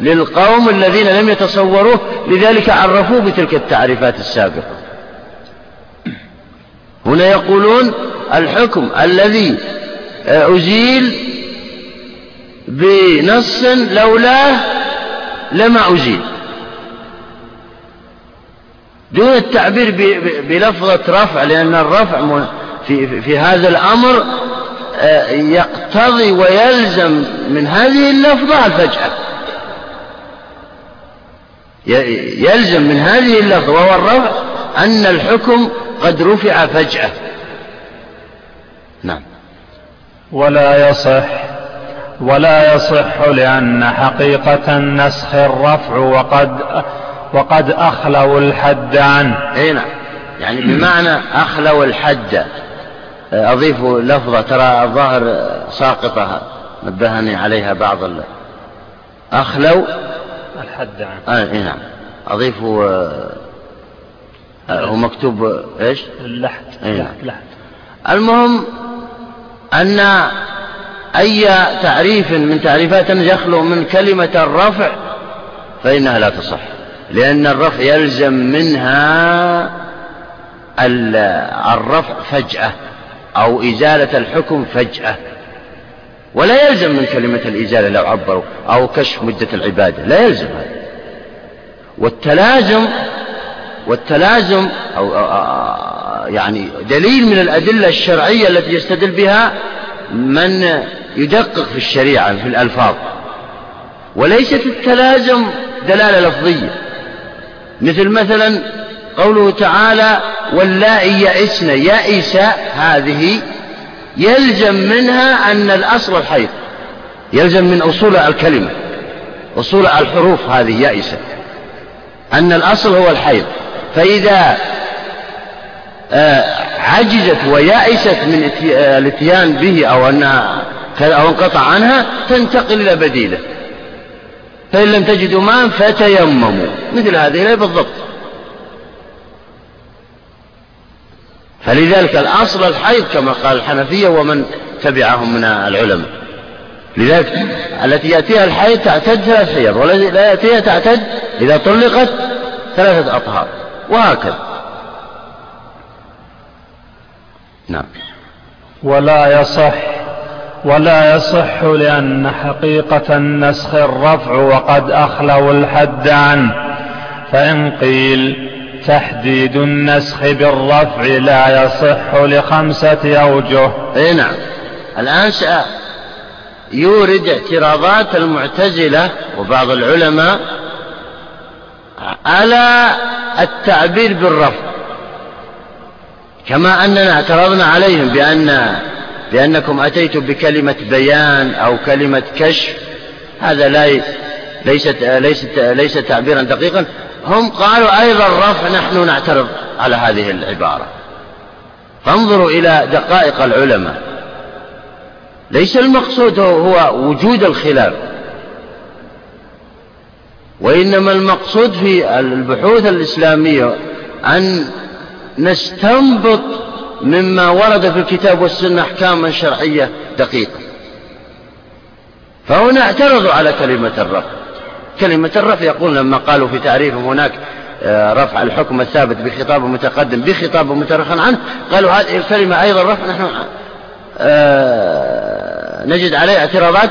S1: للقوم الذين لم يتصوروه لذلك عرفوه بتلك التعريفات السابقة. هنا يقولون الحكم الذي أزيل بنص لولاه لما أزيل دون التعبير بلفظة رفع لأن الرفع في, في هذا الأمر آه، يقتضي ويلزم من هذه اللفظة الفجأة يلزم من هذه اللفظة وهو الرفع. أن الحكم قد رفع فجأة. نعم.
S3: ولا يصح ولا يصح لأن حقيقة النسخ الرفع وقد وقد أخلوا الحد عنه.
S1: أي نعم. يعني بمعنى أخلوا الحد. أضيف لفظة ترى الظاهر ساقطة نبهني عليها بعض أخلوا
S3: الحد عنه.
S1: آه نعم. أضيف هو مكتوب إيش؟
S3: اللحد.
S1: لحد المهم أن أي تعريف من تعريفات يخلو من كلمة الرفع فإنها لا تصح لأن الرفع يلزم منها الرفع فجأة أو إزالة الحكم فجأة ولا يلزم من كلمة الإزالة لو عبروا أو كشف مدة العبادة لا يلزم هذا والتلازم والتلازم أو يعني دليل من الأدلة الشرعية التي يستدل بها من يدقق في الشريعة في الألفاظ. وليست التلازم دلالة لفظية. مثل مثلا قوله تعالى واللائي يئسن يئس هذه يلزم منها أن الأصل الحيض. يلزم من أصول الكلمة أصول الحروف هذه يئس أن الأصل هو الحيض. فإذا آه، عجزت ويأست من آه، الاتيان به أو أنها أو انقطع عنها تنتقل إلى بديله. فإن لم تجدوا ماء فتيمموا. مثل هذه الآية بالضبط. فلذلك الأصل الحيض كما قال الحنفية ومن تبعهم من العلماء. لذلك التي يأتيها الحيض تعتد ثلاث حيض والتي لا يأتيها تعتد إذا طلقت ثلاثة أطهار. وهكذا. نعم.
S3: ولا يصح ولا يصح لأن حقيقة النسخ الرفع وقد أخلوا الحد عنه. فإن قيل تحديد النسخ بالرفع لا يصح لخمسة أوجه.
S1: أي نعم. الآن يورد اعتراضات المعتزلة وبعض العلماء على التعبير بالرفع كما أننا اعترضنا عليهم بأن بأنكم أتيتم بكلمة بيان أو كلمة كشف. هذا لا ليست ليست ليس تعبيرا دقيقا. هم قالوا أيضا الرفع نحن نعترض على هذه العبارة. فانظروا إلى دقائق العلماء. ليس المقصود هو وجود الخلاف. وإنما المقصود في البحوث الإسلامية أن نستنبط مما ورد في الكتاب والسنة أحكاما شرعية دقيقة. فهنا اعترضوا على كلمة الرفع. كلمة الرفع يقول لما قالوا في تعريفهم هناك آه، رفع الحكم الثابت بخطاب متقدم بخطاب مترخن عنه قالوا هذه الكلمة أيضا رفع نحن آه، نجد عليه اعتراضات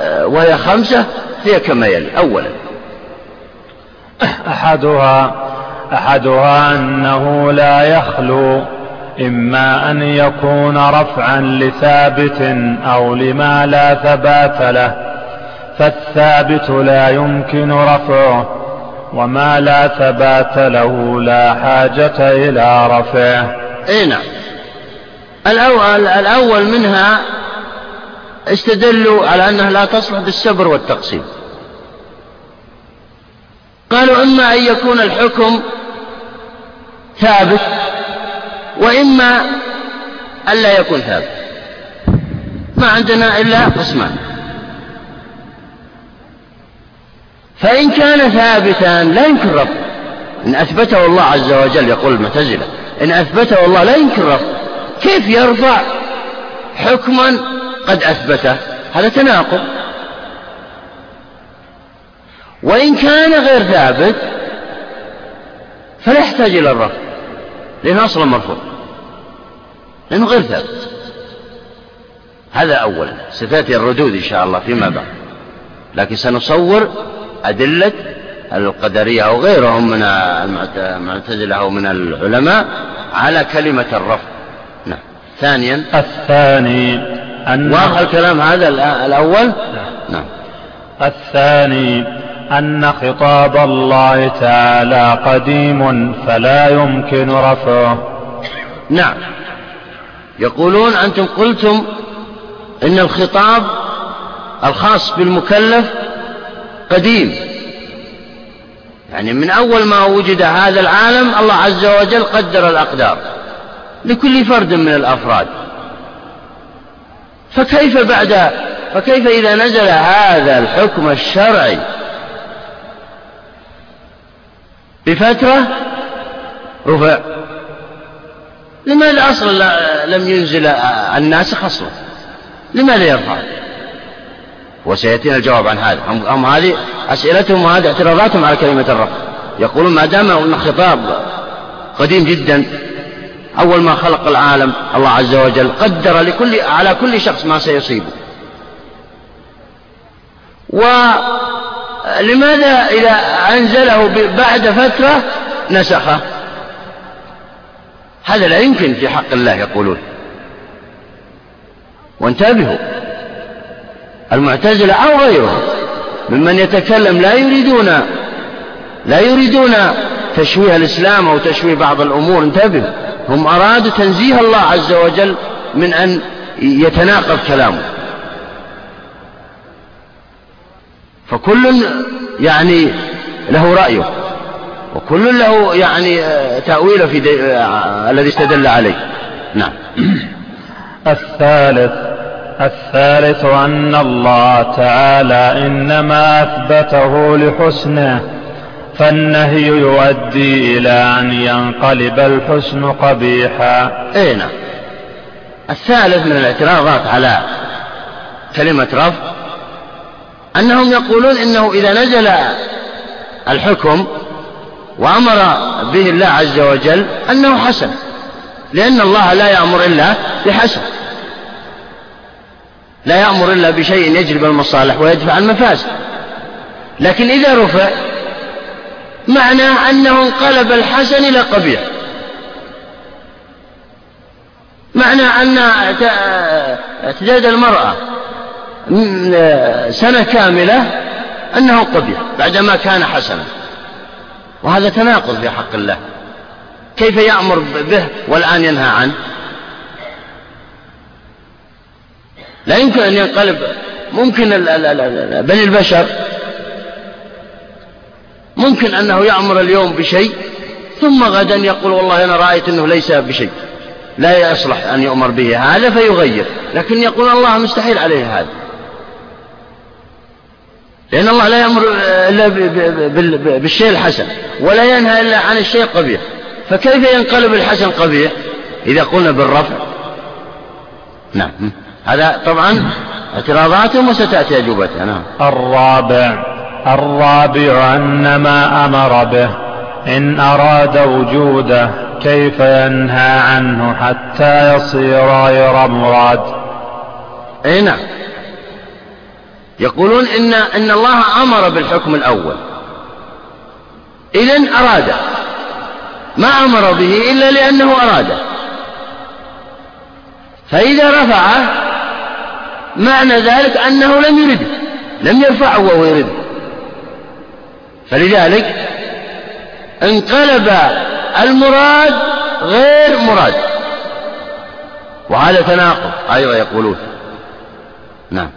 S1: آه، وهي خمسة هي كما يلي. أولا
S3: أحدها أحدها أنه لا يخلو إما أن يكون رفعا لثابت أو لما لا ثبات له فالثابت لا يمكن رفعه وما لا ثبات له لا حاجة إلى رفعه.
S1: إي نعم. الأول, الأول منها استدلوا على أنها لا تصلح بالسبر والتقسيم. قالوا إما أن يكون الحكم ثابت وإما ألا يكون ثابت. ما عندنا إلا قسمان. فإن كان ثابتا لا يمكن رفض إن أثبته الله عز وجل يقول المعتزلة إن أثبته الله لا يمكن رفض كيف يرفع حكما قد أثبته؟ هذا تناقض. وإن كان غير ثابت فلا يحتاج إلى الرفض لأنه أصلا مرفوض لأنه غير ثابت. هذا أولا ستأتي الردود إن شاء الله فيما بعد. لكن سنصور أدلة القدرية أو غيرهم من المعتزلة أو من العلماء على كلمة الرفض. نعم. ثانيا.
S3: الثاني
S1: أن واضح الكلام هذا الأول؟ نعم.
S3: الثاني أن خطاب الله تعالى قديم فلا يمكن رفعه.
S1: نعم. يقولون أنتم قلتم إن الخطاب الخاص بالمكلف قديم. يعني من أول ما وجد هذا العالم الله عز وجل قدر الأقدار لكل فرد من الأفراد. فكيف بعد فكيف إذا نزل هذا الحكم الشرعي بفترة رفع لماذا أصلا لم ينزل الناسخ أصلا لماذا يرفع؟ وسيأتينا الجواب عن هذا. هم هذه أسئلتهم وهذه اعتراضاتهم على كلمة الرفع يقولون ما دام خطاب قديم جدا أول ما خلق العالم الله عز وجل قدر لكل على كل شخص ما سيصيبه. ولماذا إذا أنزله بعد فترة نسخه؟ هذا لا يمكن في حق الله يقولون. وانتبهوا. المعتزلة أو غيرهم ممن يتكلم لا يريدون لا يريدون تشويه الإسلام أو تشويه بعض الأمور انتبهوا. هم أرادوا تنزيه الله عز وجل من أن يتناقض كلامه. فكل يعني له رأيه وكل له يعني تأويله في الذي استدل عليه. نعم. [clears throat]
S3: الثالث الثالث أن الله تعالى إنما أثبته لحسنه فالنهي يؤدي إلى أن ينقلب الحسن قبيحا.
S1: أي نعم. الثالث من الاعتراضات على كلمة رفض أنهم يقولون إنه إذا نزل الحكم وأمر به الله عز وجل أنه حسن لأن الله لا يأمر إلا بحسن لا يأمر إلا بشيء يجلب المصالح ويدفع المفاسد لكن إذا رفع معناه أنه انقلب الحسن إلى قبيح. معنى أن اعتداد المرأة سنة كاملة أنه قبيح بعدما كان حسنا. وهذا تناقض في حق الله. كيف يأمر به والآن ينهى عنه؟ لا يمكن أن ينقلب ممكن بني البشر ممكن أنه يأمر اليوم بشيء ثم غدا يقول والله أنا رأيت أنه ليس بشيء. لا يصلح أن يؤمر به هذا فيغير لكن يقول الله مستحيل عليه هذا. لأن الله لا يأمر إلا بالشيء الحسن ولا ينهى إلا عن الشيء القبيح. فكيف ينقلب الحسن قبيح إذا قلنا بالرفع. نعم. هذا طبعا اعتراضاتهم وستأتي أجوبتها. نعم.
S3: الرابع. الرابع أن ما أمر به. إن أراد وجوده كيف ينهى عنه حتى يصير غير مراد؟
S1: أي نعم. يقولون إن, إن الله أمر بالحكم الأول. إذن أراد ما أمر به إلا لأنه أراد فإذا رفعه معنى ذلك أنه لم يرده لم يرفعه وهو يرده فلذلك انقلب المراد غير مراد. وهذا تناقض. أيضا يقولون. نعم.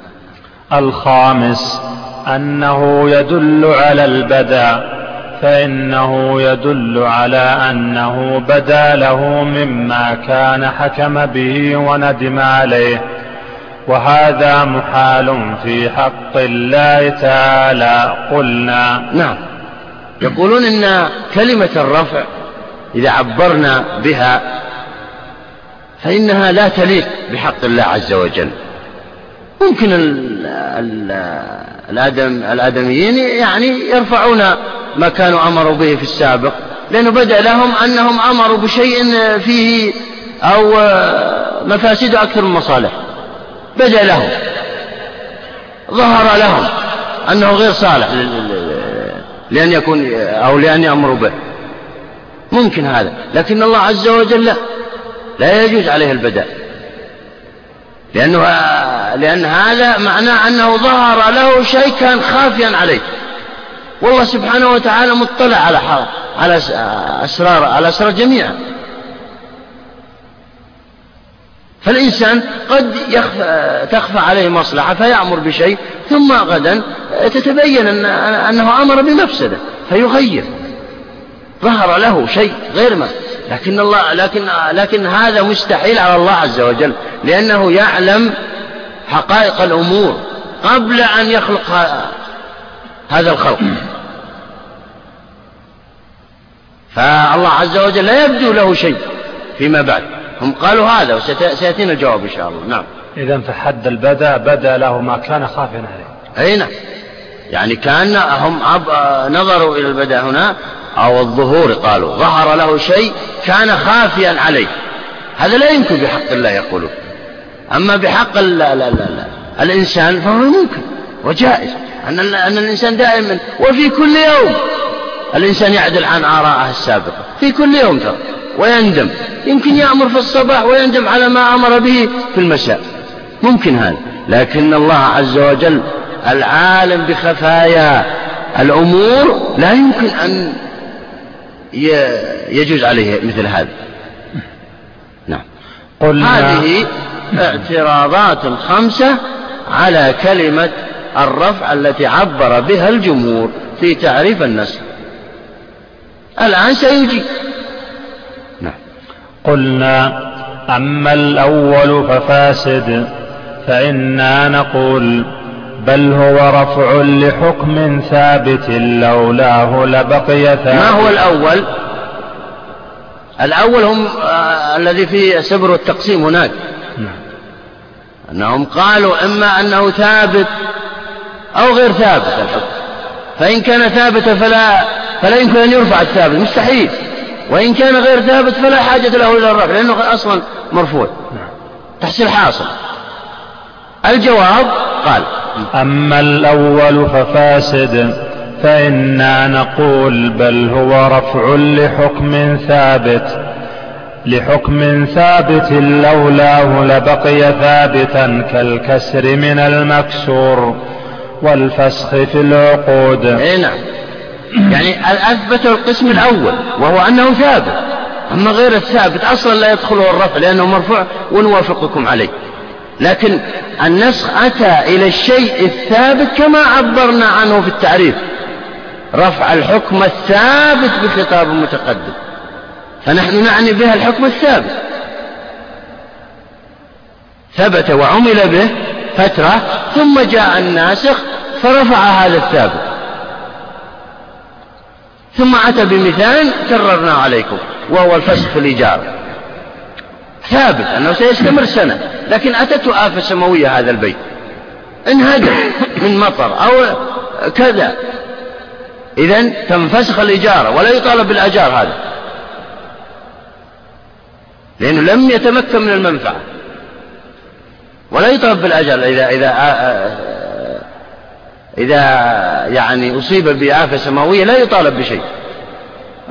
S3: الخامس أنه يدل على البدع فإنه يدل على أنه بدا له مما كان حكم به وندم عليه. وهذا محال في حق الله تعالى قلنا.
S1: نعم. يقولون إن كلمة الرفع إذا عبرنا بها فإنها لا تليق بحق الله عز وجل. ممكن الآدم الآدميين يعني يرفعون ما كانوا أمروا به في السابق لأنه بدأ لهم أنهم أمروا بشيء فيه أو مفاسد أكثر من مصالح. بدأ لهم. ظهر لهم أنه غير صالح لأن يكون أو لأن يأمروا به. ممكن هذا لكن الله عز وجل لا لا يجوز عليه البدء. لأنه لأن هذا معناه أنه ظهر له شيء كان خافيا عليه. والله سبحانه وتعالى مطلع على على أسرار على أسرار جميعا. فالإنسان قد يخفى تخفى عليه مصلحة فيأمر بشيء ثم غدا تتبين أن أنه أمر بمفسدة فيغير. ظهر له شيء غير ما لكن الله لكن لكن هذا مستحيل على الله عز وجل لأنه يعلم حقائق الأمور قبل أن يخلق هذا الخلق. فالله عز وجل لا يبدو له شيء فيما بعد. هم قالوا هذا وسيأتينا الجواب إن شاء الله. نعم.
S3: إذا فحد البدأ بدأ له ما كان خافيا عليه.
S1: أي نعم. يعني كأن هم نظروا إلى البدا هنا أو الظهور قالوا ظهر له شيء كان خافيا عليه. هذا لا يمكن بحق الله يقولون. أما بحق لا لا لا لا الإنسان فهو ممكن وجائز. أن, أن الإنسان دائما وفي كل يوم. الإنسان يعدل عن آرائه السابقة. في كل يوم ترى. ويندم. يمكن يأمر في الصباح ويندم على ما أمر به في المساء. ممكن هذا. لكن الله عز وجل العالم بخفايا. الأمور لا يمكن أن يجوز عليه مثل هذا. نعم. قلنا هذه اعتراضات خمسة على كلمة الرفع التي عبر بها الجمهور في تعريف النسخ. الآن سيجي.
S3: نعم. قلنا أما الأول ففاسد فإنا نقول بل هو رفع لحكم ثابت لولاه لبقي ثابت.
S1: ما هو الأول؟ الأول هم آه الذي في سبر التقسيم هناك. نعم. أنهم قالوا إما أنه ثابت أو غير ثابت الحكم. فإن كان ثابتا فلا فلا يمكن أن يرفع الثابت مستحيل. وإن كان غير ثابت فلا حاجة له إلى الرفع لأنه أصلا مرفوع. نعم. تحصيل حاصل. الجواب قال.
S3: أما الأول ففاسد فإنا نقول بل هو رفع لحكم ثابت. لحكم ثابت لولاه لبقي ثابتا كالكسر من المكسور والفسخ في العقود.
S1: إي نعم. يعني أثبت القسم الأول وهو أنه ثابت. أما غير الثابت أصلا لا يدخله الرفع لأنه مرفوع ونوافقكم عليه. لكن النسخ أتى إلى الشيء الثابت كما عبرنا عنه في التعريف. رفع الحكم الثابت بخطاب متقدم. فنحن نعني بها الحكم الثابت. ثبت وعمل به فترة ثم جاء الناسخ فرفع هذا الثابت. ثم أتى بمثال كررنا عليكم وهو الفسخ في الإجارة. ثابت أنه سيستمر سنة لكن أتته آفة سماوية هذا البيت. انهدم من مطر أو كذا. إذا تنفسخ الإجارة ولا يطالب بالأجار هذا. لأنه لم يتمكن من المنفعة. ولا يطالب بالأجر إذا إذا إذا يعني أصيب بآفة سماوية لا يطالب بشيء.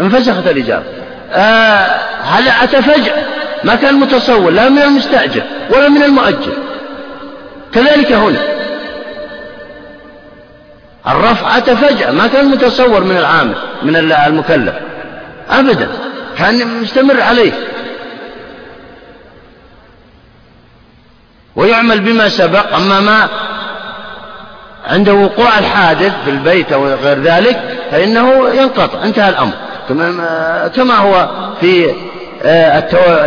S1: انفسخت الإجارة. آه هل أتى فجأة ما كان متصور لا من المستأجر ولا من المؤجر. كذلك هنا. الرفع أتى فجأة ما كان متصور من العامل من المكلف. أبدا كان مستمر عليه. ويعمل بما سبق أما ما عند وقوع الحادث في البيت أو غير ذلك فإنه ينقطع انتهى الأمر. كما هو في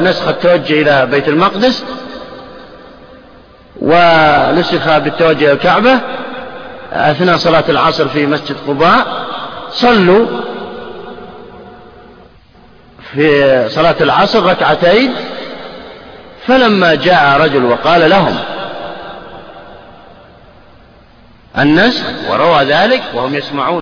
S1: نسخ التوجه إلى بيت المقدس ونسخ بالتوجه إلى الكعبة أثناء صلاة العصر في مسجد قباء صلوا في صلاة العصر ركعتين فلما جاء رجل وقال لهم النسخ وروى ذلك وهم يسمعون.